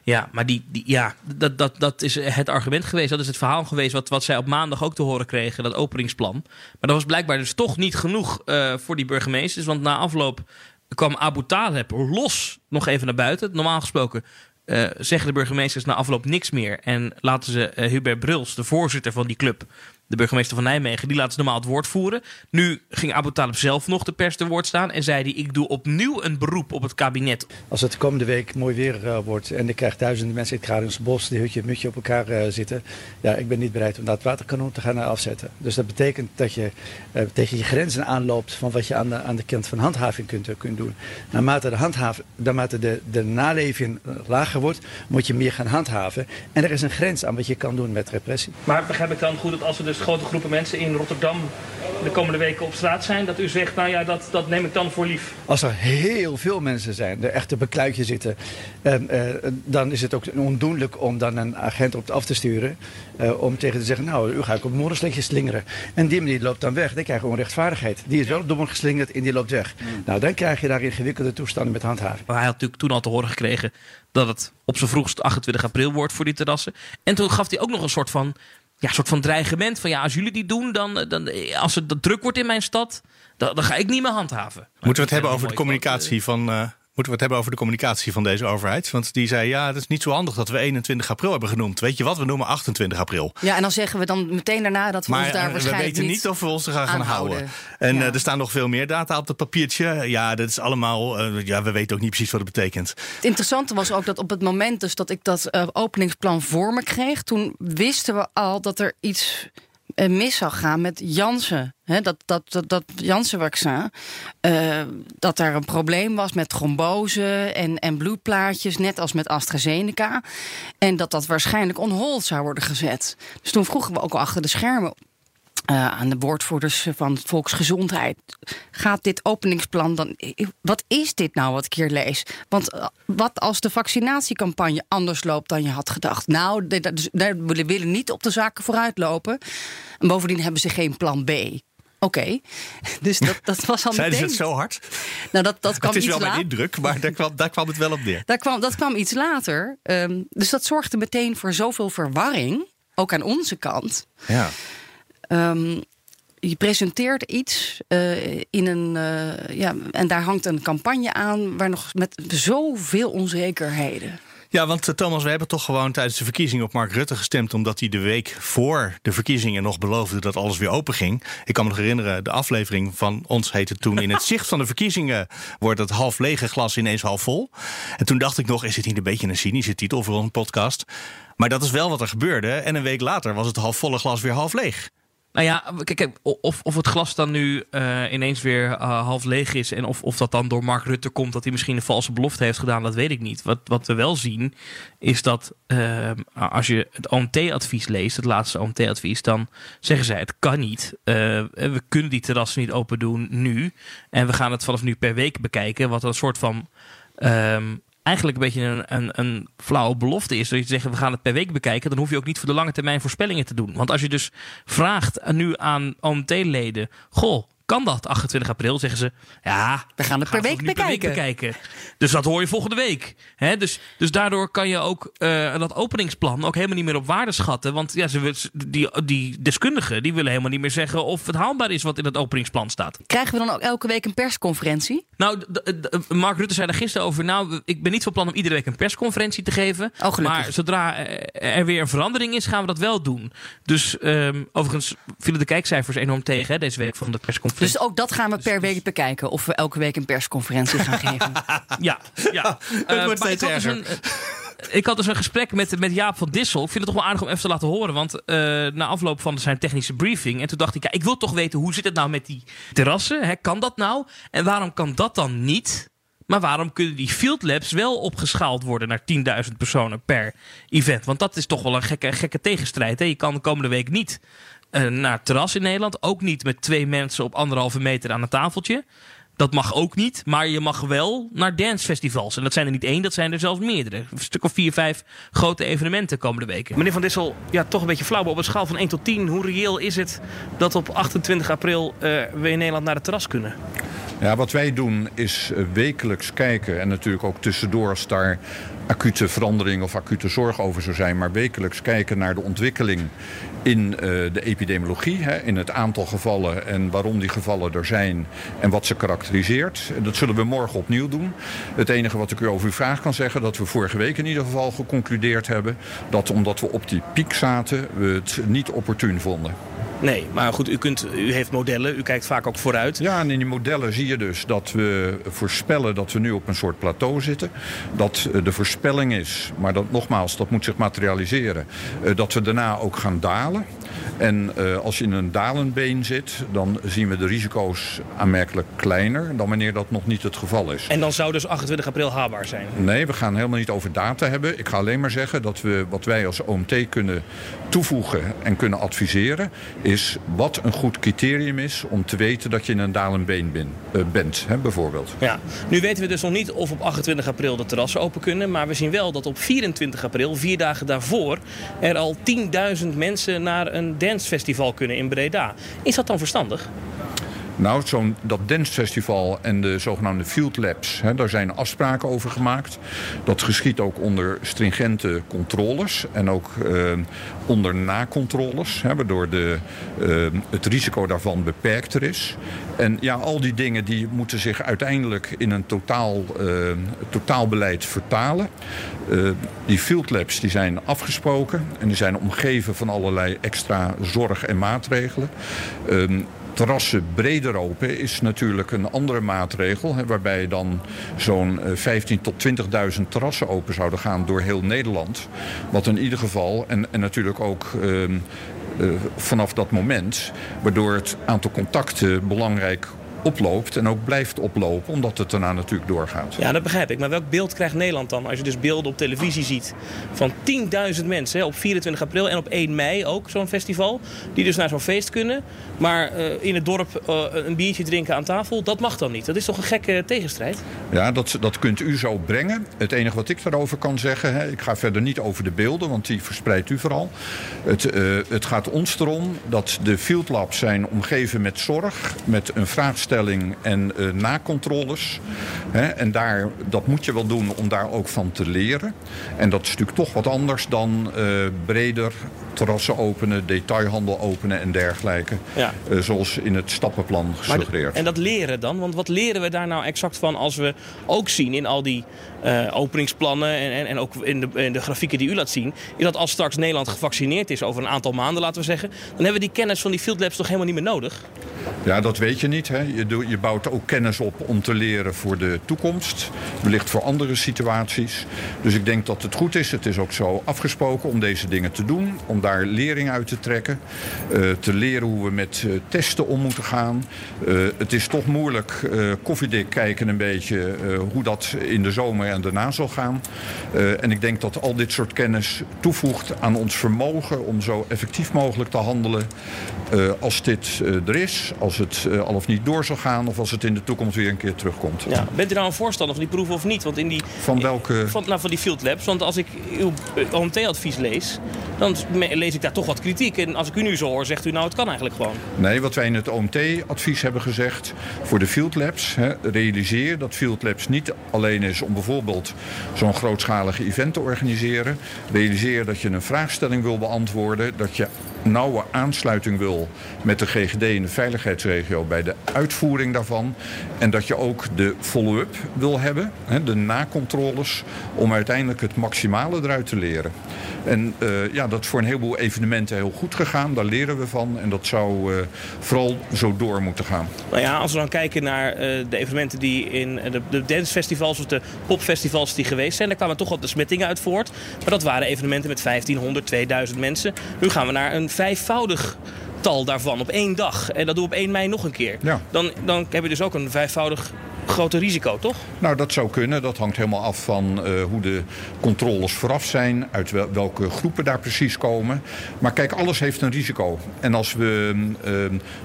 Ja, maar die, die, ja, dat, dat, dat is het argument geweest. Dat is het verhaal geweest wat, wat zij op maandag ook te horen kregen, dat openingsplan. Maar dat was blijkbaar dus toch niet genoeg eh, voor die burgemeesters. Want na afloop kwam Abu Taleb los nog even naar buiten. Normaal gesproken eh, zeggen de burgemeesters na afloop niks meer. En laten ze eh, Hubert Bruls, de voorzitter van die club, de burgemeester van Nijmegen, die ze normaal het woord voeren. Nu ging Abu Taleb zelf nog de pers te woord staan en zei hij: Ik doe opnieuw een beroep op het kabinet.
Als het de komende week mooi weer eh, wordt en ik krijg duizenden mensen in het Kralingse bos die hutje mutje op elkaar eh, zitten. Ja, ik ben niet bereid om dat waterkanon te gaan eh, afzetten. Dus dat betekent dat je eh, tegen je grenzen aanloopt van wat je aan de, aan de kant van handhaving kunt, kunt doen. Naarmate de, handhaven, naarmate de, de naleving lager wordt, moet je meer gaan handhaven. En er is een grens aan wat je kan doen met repressie.
Maar begrijp ik dan goed dat als er dus grote groepen mensen in Rotterdam de komende weken op straat zijn, dat u zegt, nou ja, dat, dat neem ik dan voor lief.
Als er heel veel mensen zijn, er echt op een kluitje zitten, en, eh, dan is het ook ondoenlijk om dan een agent op af te sturen. eh, om tegen te zeggen, nou, u ga ik op een moordenslingje slingeren. En die manier loopt dan weg. Dan krijg je onrechtvaardigheid. Die is wel op de geslingerd en die loopt weg. Nou, dan krijg je daar ingewikkelde toestanden met handhaving.
Maar hij had natuurlijk toen al te horen gekregen dat het op zijn vroegst 28 april wordt voor die terrassen. En toen gaf hij ook nog een soort van, ja, soort van dreigement van ja, als jullie die doen, dan, dan als het druk wordt in mijn stad, dan, dan ga ik niet meer handhaven.
Moeten we het hebben over de communicatie van. eh, moeten we het hebben over de communicatie van deze overheid? Want die zei: ja, het is niet zo handig dat we 21 april hebben genoemd. Weet je wat? We noemen 28 april.
Ja, en dan zeggen we dan meteen daarna dat we
Maar
ons daar
eh, we
waarschijnlijk
weten niet of we ons er gaan, gaan
aan
houden. En
Ja.
eh, er staan nog veel meer data op dat papiertje. Ja, dat is allemaal. eh, ja, we weten ook niet precies wat het betekent.
Het interessante was ook dat op het moment dus dat ik dat openingsplan voor me kreeg, toen wisten we al dat er iets mis zou gaan met Janssen. Hè, dat, dat, dat, dat Janssen-vaccin. eh, dat daar een probleem was met trombose en, en bloedplaatjes, net als met AstraZeneca. En dat dat waarschijnlijk on hold zou worden gezet. Dus toen vroegen we ook al achter de schermen eh, aan de woordvoerders van Volksgezondheid. Gaat dit openingsplan dan. Wat is dit nou wat ik hier lees? Want eh, wat als de vaccinatiecampagne anders loopt dan je had gedacht? Nou, dus daar willen we niet op de zaken vooruit lopen. En bovendien hebben ze geen plan B. Oké, dus dat, dat was al
Zeiden ze het zo hard?
Nou, dat, dat kwam
Het is
iets
wel mijn indruk, maar daar kwam, daar kwam het wel op neer.
Daar kwam, dat kwam iets later. Ehm, dus dat zorgde meteen voor zoveel verwarring, ook aan onze kant.
Ja.
Ehm, je presenteert iets eh, in een. eh, ja, en daar hangt een campagne aan waar nog met zoveel onzekerheden.
Ja, want eh, Thomas, we hebben toch gewoon tijdens de verkiezingen op Mark Rutte gestemd. omdat hij de week voor de verkiezingen nog beloofde dat alles weer open ging. Ik kan me nog herinneren, de aflevering van ons heette toen. In het zicht van de verkiezingen wordt het half lege glas ineens half vol. En toen dacht ik nog, is dit niet een beetje een cynische titel voor een podcast? Maar dat is wel wat er gebeurde. En een week later was het halfvolle glas weer half leeg.
Nou ja, kijk, of, of het glas dan nu eh, ineens weer eh, half leeg is. En of, of dat dan door Mark Rutte komt dat hij misschien een valse belofte heeft gedaan, dat weet ik niet. Wat, wat we wel zien, is dat eh, als je het OMT-advies leest, het laatste OMT-advies, dan zeggen zij het kan niet. We kunnen die terrassen niet open doen nu. En we gaan het vanaf nu per week bekijken. Wat een soort van. ehm, Eigenlijk een beetje een, een, een flauwe belofte is. Dat je zegt, we gaan het per week bekijken. Dan hoef je ook niet voor de lange termijn voorspellingen te doen. Want als je dus vraagt nu aan OMT-leden... Goh, kan dat 28 april? Zeggen ze, ja,
we gaan het per week,
nu per week bekijken. Dus dat hoor je volgende week. Hè? Dus, dus daardoor kan je ook eh, dat openingsplan ook helemaal niet meer op waarde schatten. Want ja, ze, die, die deskundigen die willen helemaal niet meer zeggen of het haalbaar is wat in het openingsplan staat.
Krijgen we dan ook elke week een persconferentie?
Nou, d- Mark Rutte zei daar gisteren over. Nou, ik ben niet van plan om iedere week een persconferentie te geven.
Oh,
maar zodra eh, er weer een verandering is, gaan we dat wel doen. Dus ehm, overigens vielen de kijkcijfers enorm tegen hè, deze week van de persconferentie.
Dus ook dat gaan we per week bekijken. Of we elke week een persconferentie gaan geven.
Ja, ja.
Het
Eh,
wordt steeds
ik had dus
erger.
een, eh, ik had dus een gesprek met, met Jaap van Dissel. Ik vind het toch wel aardig om even te laten horen. Want eh, na afloop van zijn technische briefing. En toen dacht ik, ja, ik wil toch weten hoe zit het nou met die terrassen? Hè? Kan dat nou? En waarom kan dat dan niet? Maar waarom kunnen die field labs wel opgeschaald worden naar 10.000 personen per event? Want dat is toch wel een gekke, gekke tegenstrijd. Hè? Je kan de komende week niet naar het terras in Nederland. Ook niet met twee mensen op anderhalve meter aan een tafeltje. Dat mag ook niet, maar je mag wel naar dancefestivals. En dat zijn er niet één, dat zijn er zelfs meerdere. Een stuk of vier, vijf grote evenementen komende weken. Meneer Van Dissel, ja, toch een beetje flauw, maar op een schaal van 1 tot 10... hoe reëel is het dat op 28 april eh, we in Nederland naar het terras kunnen?
Ja, wat wij doen is eh, wekelijks kijken en natuurlijk ook tussendoor als daar acute verandering of acute zorg over zou zijn, maar wekelijks kijken naar de ontwikkeling in eh, de epidemiologie, hè, in het aantal gevallen en waarom die gevallen er zijn en wat ze karakteriseert. Dat zullen we morgen opnieuw doen. Het enige wat ik u over uw vraag kan zeggen, dat we vorige week in ieder geval geconcludeerd hebben dat omdat we op die piek zaten, we het niet opportun vonden.
Nee, maar goed, u, kunt, u heeft modellen, u kijkt vaak ook vooruit.
Ja, en in die modellen zie je dus dat we voorspellen dat we nu op een soort plateau zitten. Dat eh, de voorspelling is, maar dat nogmaals, dat moet zich materialiseren, eh, dat we daarna ook gaan dalen. En eh, als je in een dalend been zit, dan zien we de risico's aanmerkelijk kleiner dan wanneer dat nog niet het geval is.
En dan zou dus 28 april haalbaar zijn.
Nee, we gaan helemaal niet over data hebben. Ik ga alleen maar zeggen dat we wat wij als OMT kunnen toevoegen en kunnen adviseren, is wat een goed criterium is om te weten dat je in een dalend been ben- eh, bent, hè, bijvoorbeeld.
Ja, nu weten we dus nog niet of op 28 april de terrassen open kunnen. Maar we zien wel dat op 24 april, vier dagen daarvoor, er al 10.000 mensen naar een dancefestival kunnen in Breda. Is dat dan verstandig?
Nou, zo'n, dat dancefestival en de zogenaamde field labs, hè, daar zijn afspraken over gemaakt. Dat geschiet ook onder stringente controles en ook eh, onder nakontroles, hè, waardoor de, eh, het risico daarvan beperkter is. En ja, al die dingen die moeten zich uiteindelijk in een totaal, eh, totaalbeleid vertalen. Eh, die field labs die zijn afgesproken en die zijn omgeven van allerlei extra zorg en maatregelen. Terrassen breder open is natuurlijk een andere maatregel. Hè, waarbij dan zo'n eh, 15.000 tot 20.000 terrassen open zouden gaan door heel Nederland. Wat in ieder geval, en, en natuurlijk ook ehm, eh, vanaf dat moment, waardoor het aantal contacten belangrijk oploopt en ook blijft oplopen, omdat het daarna natuurlijk doorgaat.
Ja, dat begrijp ik. Maar welk beeld krijgt Nederland dan? Als je dus beelden op televisie ziet van 10.000 mensen hè, op 24 april en op 1 mei ook zo'n festival. Die dus naar zo'n feest kunnen. Maar eh, in het dorp eh, een biertje drinken aan tafel, dat mag dan niet. Dat is toch een gekke tegenstrijd?
Ja, dat, dat kunt u zo brengen. Het enige wat ik daarover kan zeggen, hè, ik ga verder niet over de beelden, want die verspreidt u vooral. Het, eh, het gaat ons erom dat de field labs zijn omgeven met zorg, met een en eh, nakontroles. Hè, en daar, dat moet je wel doen om daar ook van te leren. En dat is natuurlijk toch wat anders dan eh, breder terrassen openen, detailhandel openen en dergelijke.
Ja.
Eh, zoals in het stappenplan gesuggereerd.
en dat leren dan? Want wat leren we daar nou exact van als we ook zien in al die eh, openingsplannen en, en, en ook in de, in de grafieken die u laat zien, is dat als straks Nederland gevaccineerd is over een aantal maanden, laten we zeggen, dan hebben we die kennis van die field labs toch helemaal niet meer nodig?
Ja, dat weet je niet. Hè. Je, je bouwt ook kennis op om te leren voor de toekomst. Wellicht voor andere situaties. Dus ik denk dat het goed is. Het is ook zo afgesproken om deze dingen te doen. Om daar lering uit te trekken. eh, te leren hoe we met eh, testen om moeten gaan. Eh, het is toch moeilijk koffiedik kijken een beetje hoe dat in de zomer en daarna zal gaan. En ik denk dat al dit soort kennis toevoegt aan ons vermogen om zo effectief mogelijk te handelen. als dit er is, als het al of niet door zal gaan of als het in de toekomst weer een keer terugkomt.
Ja, bent u nou een voorstander van die proeven of niet? Want in die,
Van welke...
van, nou, van die field labs. Want als ik uw OMT-advies lees, dan lees ik daar toch wat kritiek. En als ik u nu zo hoor, zegt u nou, het kan eigenlijk gewoon.
Nee, wat wij in het OMT-advies hebben gezegd voor de field labs, hè, realiseer dat field labs niet alleen is om bijvoorbeeld zo'n grootschalige event te organiseren. Realiseer dat je een vraagstelling wil beantwoorden, dat je nauwe aansluiting wil met de GGD in de veiligheidsregio bij de uitvoering daarvan. En dat je ook de follow-up wil hebben, de nakontroles, om uiteindelijk het maximale eruit te leren. En eh, ja, dat is voor een heleboel evenementen heel goed gegaan. Daar leren we van. En dat zou eh, vooral zo door moeten gaan.
Nou ja, als we dan kijken naar eh, de evenementen die in de, de dancefestivals of de popfestivals die geweest zijn, daar kwamen toch wat besmettingen uit voort. Maar dat waren evenementen met 1500, 2000 mensen. Nu gaan we naar een vijfvoudig tal daarvan op één dag. En dat doen we op 1 mei nog een keer.
Ja.
Dan, dan heb je dus ook een vijfvoudig groter risico, toch?
Nou, dat zou kunnen. Dat hangt helemaal af van eh, hoe de controles vooraf zijn, uit wel- welke groepen daar precies komen. Maar kijk, alles heeft een risico. En als we eh,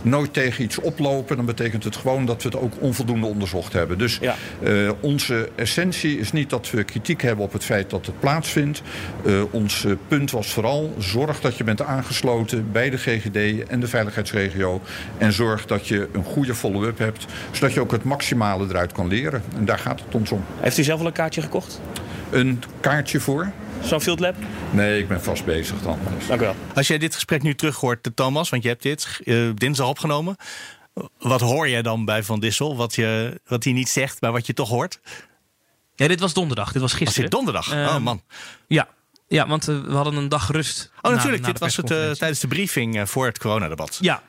nooit tegen iets oplopen, dan betekent het gewoon dat we het ook onvoldoende onderzocht hebben. Dus eh, onze essentie is niet dat we kritiek hebben op het feit dat het plaatsvindt. Eh, ons punt was vooral zorg dat je bent aangesloten bij de GGD en de veiligheidsregio. En zorg dat je een goede follow-up hebt, zodat je ook het maximale eruit kan leren. En daar gaat het ons om.
Heeft u zelf al een kaartje gekocht?
Een kaartje voor?
Zo'n field lab?
Nee, ik ben vast bezig dan.
Dank u wel.
Als jij dit gesprek nu terug hoort, Thomas, want je hebt dit eh, dinsdag opgenomen. Wat hoor jij dan bij Van Dissel? Wat, je, wat hij niet zegt, maar wat je toch hoort?
Ja, dit was donderdag. Dit was gisteren.
Was dit donderdag? oh
Ehm,
man.
Ja, ja want eh, we hadden een dag rust.
Oh
na-
natuurlijk,
na
dit was het eh, tijdens de briefing eh, voor het coronadebat.
Ja,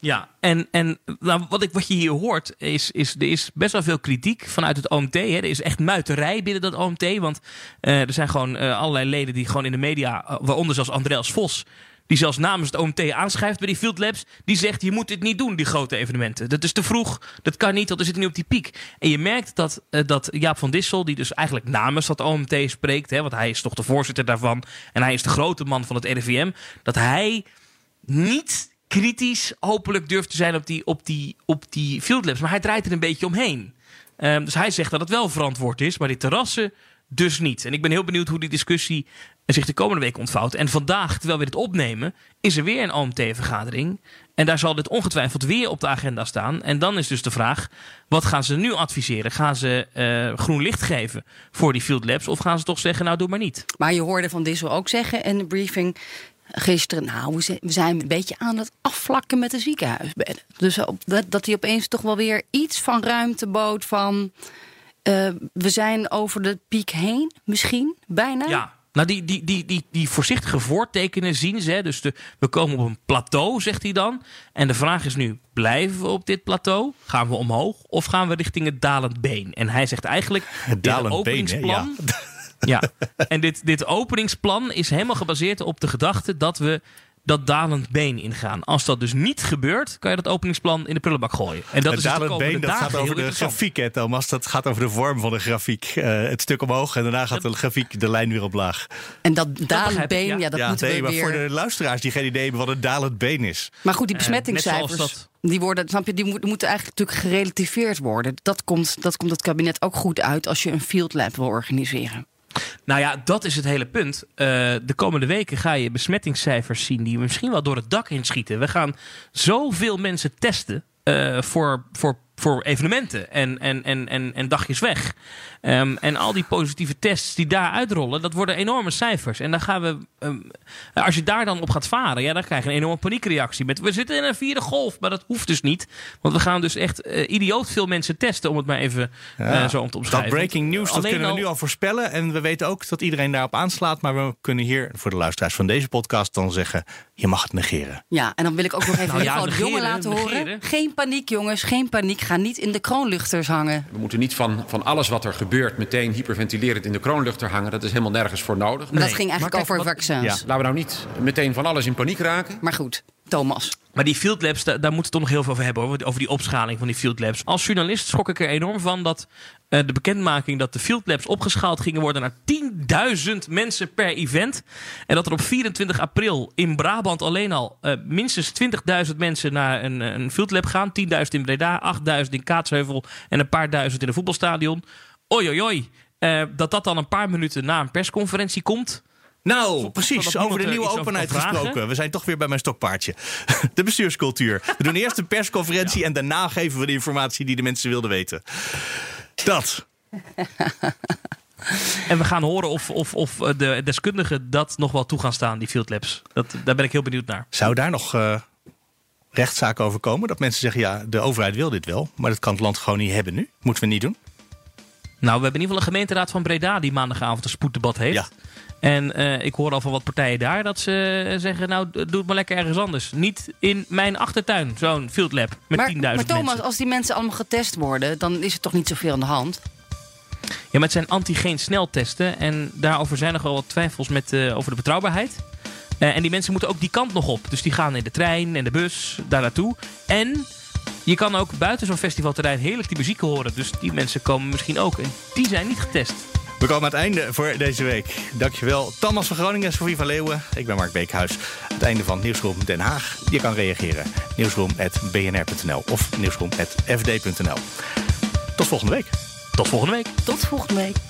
ja. En, en nou, wat, ik, wat je hier hoort, is, is er is best wel veel kritiek vanuit het OMT. Hè. Er is echt muiterij binnen dat OMT. Want eh, er zijn gewoon eh, allerlei leden die gewoon in de media, eh, waaronder zelfs Andreas Vos. Die zelfs namens het OMT aanschrijft bij die Field Labs. Die zegt, je moet dit niet doen, die grote evenementen. Dat is te vroeg, dat kan niet, want we zitten nu op die piek. En je merkt dat, dat Jaap van Dissel, die dus eigenlijk namens dat OMT spreekt... Hè, want hij is toch de voorzitter daarvan... en hij is de grote man van het RIVM... dat hij niet kritisch hopelijk durft te zijn op die, op die, op die field labs. Maar hij draait er een beetje omheen. Ehm, dus hij zegt dat het wel verantwoord is, maar die terrassen dus niet. En ik ben heel benieuwd hoe die discussie zich de komende week ontvouwt. En vandaag, terwijl we dit opnemen, is er weer een OMT-vergadering. En daar zal dit ongetwijfeld weer op de agenda staan. En dan is dus de vraag, wat gaan ze nu adviseren? Gaan ze eh, groen licht geven voor die field labs? Of gaan ze toch zeggen, nou doe maar niet?
Maar je hoorde Van Dissel ook zeggen in de briefing gisteren... nou, we zijn- een beetje aan het afvlakken met de ziekenhuisbedden. Dus dat, dat hij opeens toch wel weer iets van ruimte bood van... eh, we zijn over de piek heen, misschien, bijna.
Ja. Nou, die, die, die, die, die voorzichtige voortekenen zien ze. hè. Dus de, we komen op een plateau, zegt hij dan. En de vraag is nu, blijven we op dit plateau? Gaan we omhoog? Of gaan we richting het dalend been? En hij zegt eigenlijk,
Het dalend been, hè?
openingsplan... Ja, en dit, dit openingsplan is helemaal gebaseerd op de gedachte dat we dat dalend been ingaan. Als dat dus niet gebeurt, kan je dat openingsplan in de prullenbak gooien. En dat
het
is dus de
dalend been, dat gaat over de grafiek, hè, Thomas. Dat gaat over de vorm van de grafiek. Eh, het stuk omhoog en daarna gaat de grafiek de lijn weer omlaag.
En dat dalend
ik,
been,
ja.
ja, dat moeten
nee,
we
maar
weer...
voor de luisteraars die geen idee hebben wat een dalend been is.
Maar goed, die
Eh,
besmettingscijfers,
dat-
die, worden, snap je, die moet- moeten eigenlijk natuurlijk gerelativeerd worden. Dat komt, dat komt het kabinet ook goed uit als je een field lab wil organiseren.
Nou ja, dat is het hele punt. Eh, de komende weken ga je besmettingscijfers zien die misschien wel door het dak inschieten. We gaan zoveel mensen testen eh, voor, voor, voor evenementen en, en, en, en, en dagjes weg. Ehm, en al die positieve tests die daar uitrollen, dat worden enorme cijfers. En dan gaan we, ehm, als je daar dan op gaat varen, ja, dan krijg je een enorme paniekreactie. Met, we zitten in een vierde golf, maar dat hoeft dus niet. Want we gaan dus echt eh, idioot veel mensen testen, om het maar even eh, zo om te omschrijven.
Dat breaking news, dat kunnen we
al-
nu al voorspellen. En we weten ook dat iedereen daarop aanslaat. Maar we kunnen hier voor de luisteraars van deze podcast dan zeggen... je mag het negeren.
Ja, en dan wil ik ook nog even
Nou ja,
mevrouw de Jonge
negeren,
laten horen. Geen paniek, jongens, geen paniek. Ga niet in de kroonluchters hangen.
We moeten niet van, van alles wat er gebeurt meteen hyperventilerend in de kroonluchter hangen. Dat is helemaal nergens voor nodig.
Maar dat ging eigenlijk
Maar kijk,
over
wat-
vaccins.
Ja.
Laten we nou niet meteen van alles in paniek raken.
Maar goed, Thomas.
Maar die field labs, daar, daar moeten we het toch nog heel veel over hebben. Hoor, over die opschaling van die field labs. Als journalist schrok ik er enorm van dat eh, de bekendmaking dat de field labs opgeschaald gingen worden naar 10.000 mensen per event. En dat er op 24 april in Brabant alleen al eh, minstens 20.000 mensen naar een, eh, een field lab gaan. 10.000 in Breda, 8.000 in Kaatsheuvel en een paar duizend in een voetbalstadion. Oei. Eh, dat dat dan een paar minuten na een persconferentie komt.
Nou, precies. Over de nieuwe openheid gesproken. We zijn toch weer bij mijn stokpaardje. De bestuurscultuur. We doen eerst een persconferentie en daarna geven we de informatie die de mensen wilden weten. Dat.
En we gaan horen of, of, of eh, de deskundigen dat nog wel toe gaan staan, die field labs. Dat, daar ben ik heel benieuwd naar.
Zou daar nog eh rechtszaken over komen? Dat mensen zeggen, ja, de overheid wil dit wel, maar dat kan het land gewoon niet hebben nu. Moeten we niet doen?
Nou, we hebben in ieder geval een gemeenteraad van Breda die maandagavond een spoeddebat heeft.
Ja.
En eh, ik hoor al van wat partijen daar dat ze zeggen, nou, doe het maar lekker ergens anders. Niet in mijn achtertuin, zo'n field lab met 10.000
maar, maar Thomas,
mensen.
als die mensen allemaal getest worden, dan is er toch niet zoveel aan de hand?
Ja, maar het zijn antigeen sneltesten. En daarover zijn nog wel wat twijfels met, eh, over de betrouwbaarheid. Eh, en die mensen moeten ook die kant nog op. Dus die gaan in de trein en de bus daar naartoe. En je kan ook buiten zo'n festivalterrein heerlijk die muziek horen. Dus die mensen komen misschien ook. En die zijn niet getest.
We komen aan het einde voor deze week. Dankjewel Thomas van Groningen, Sofie van Leeuwen. Ik ben Mark Beekhuis. Het einde van Nieuwsroom Den Haag. Je kan reageren. Nieuwsroom.bnr.nl of nieuwsroom.fd.nl. Tot volgende week.
Tot volgende week.
Tot volgende week.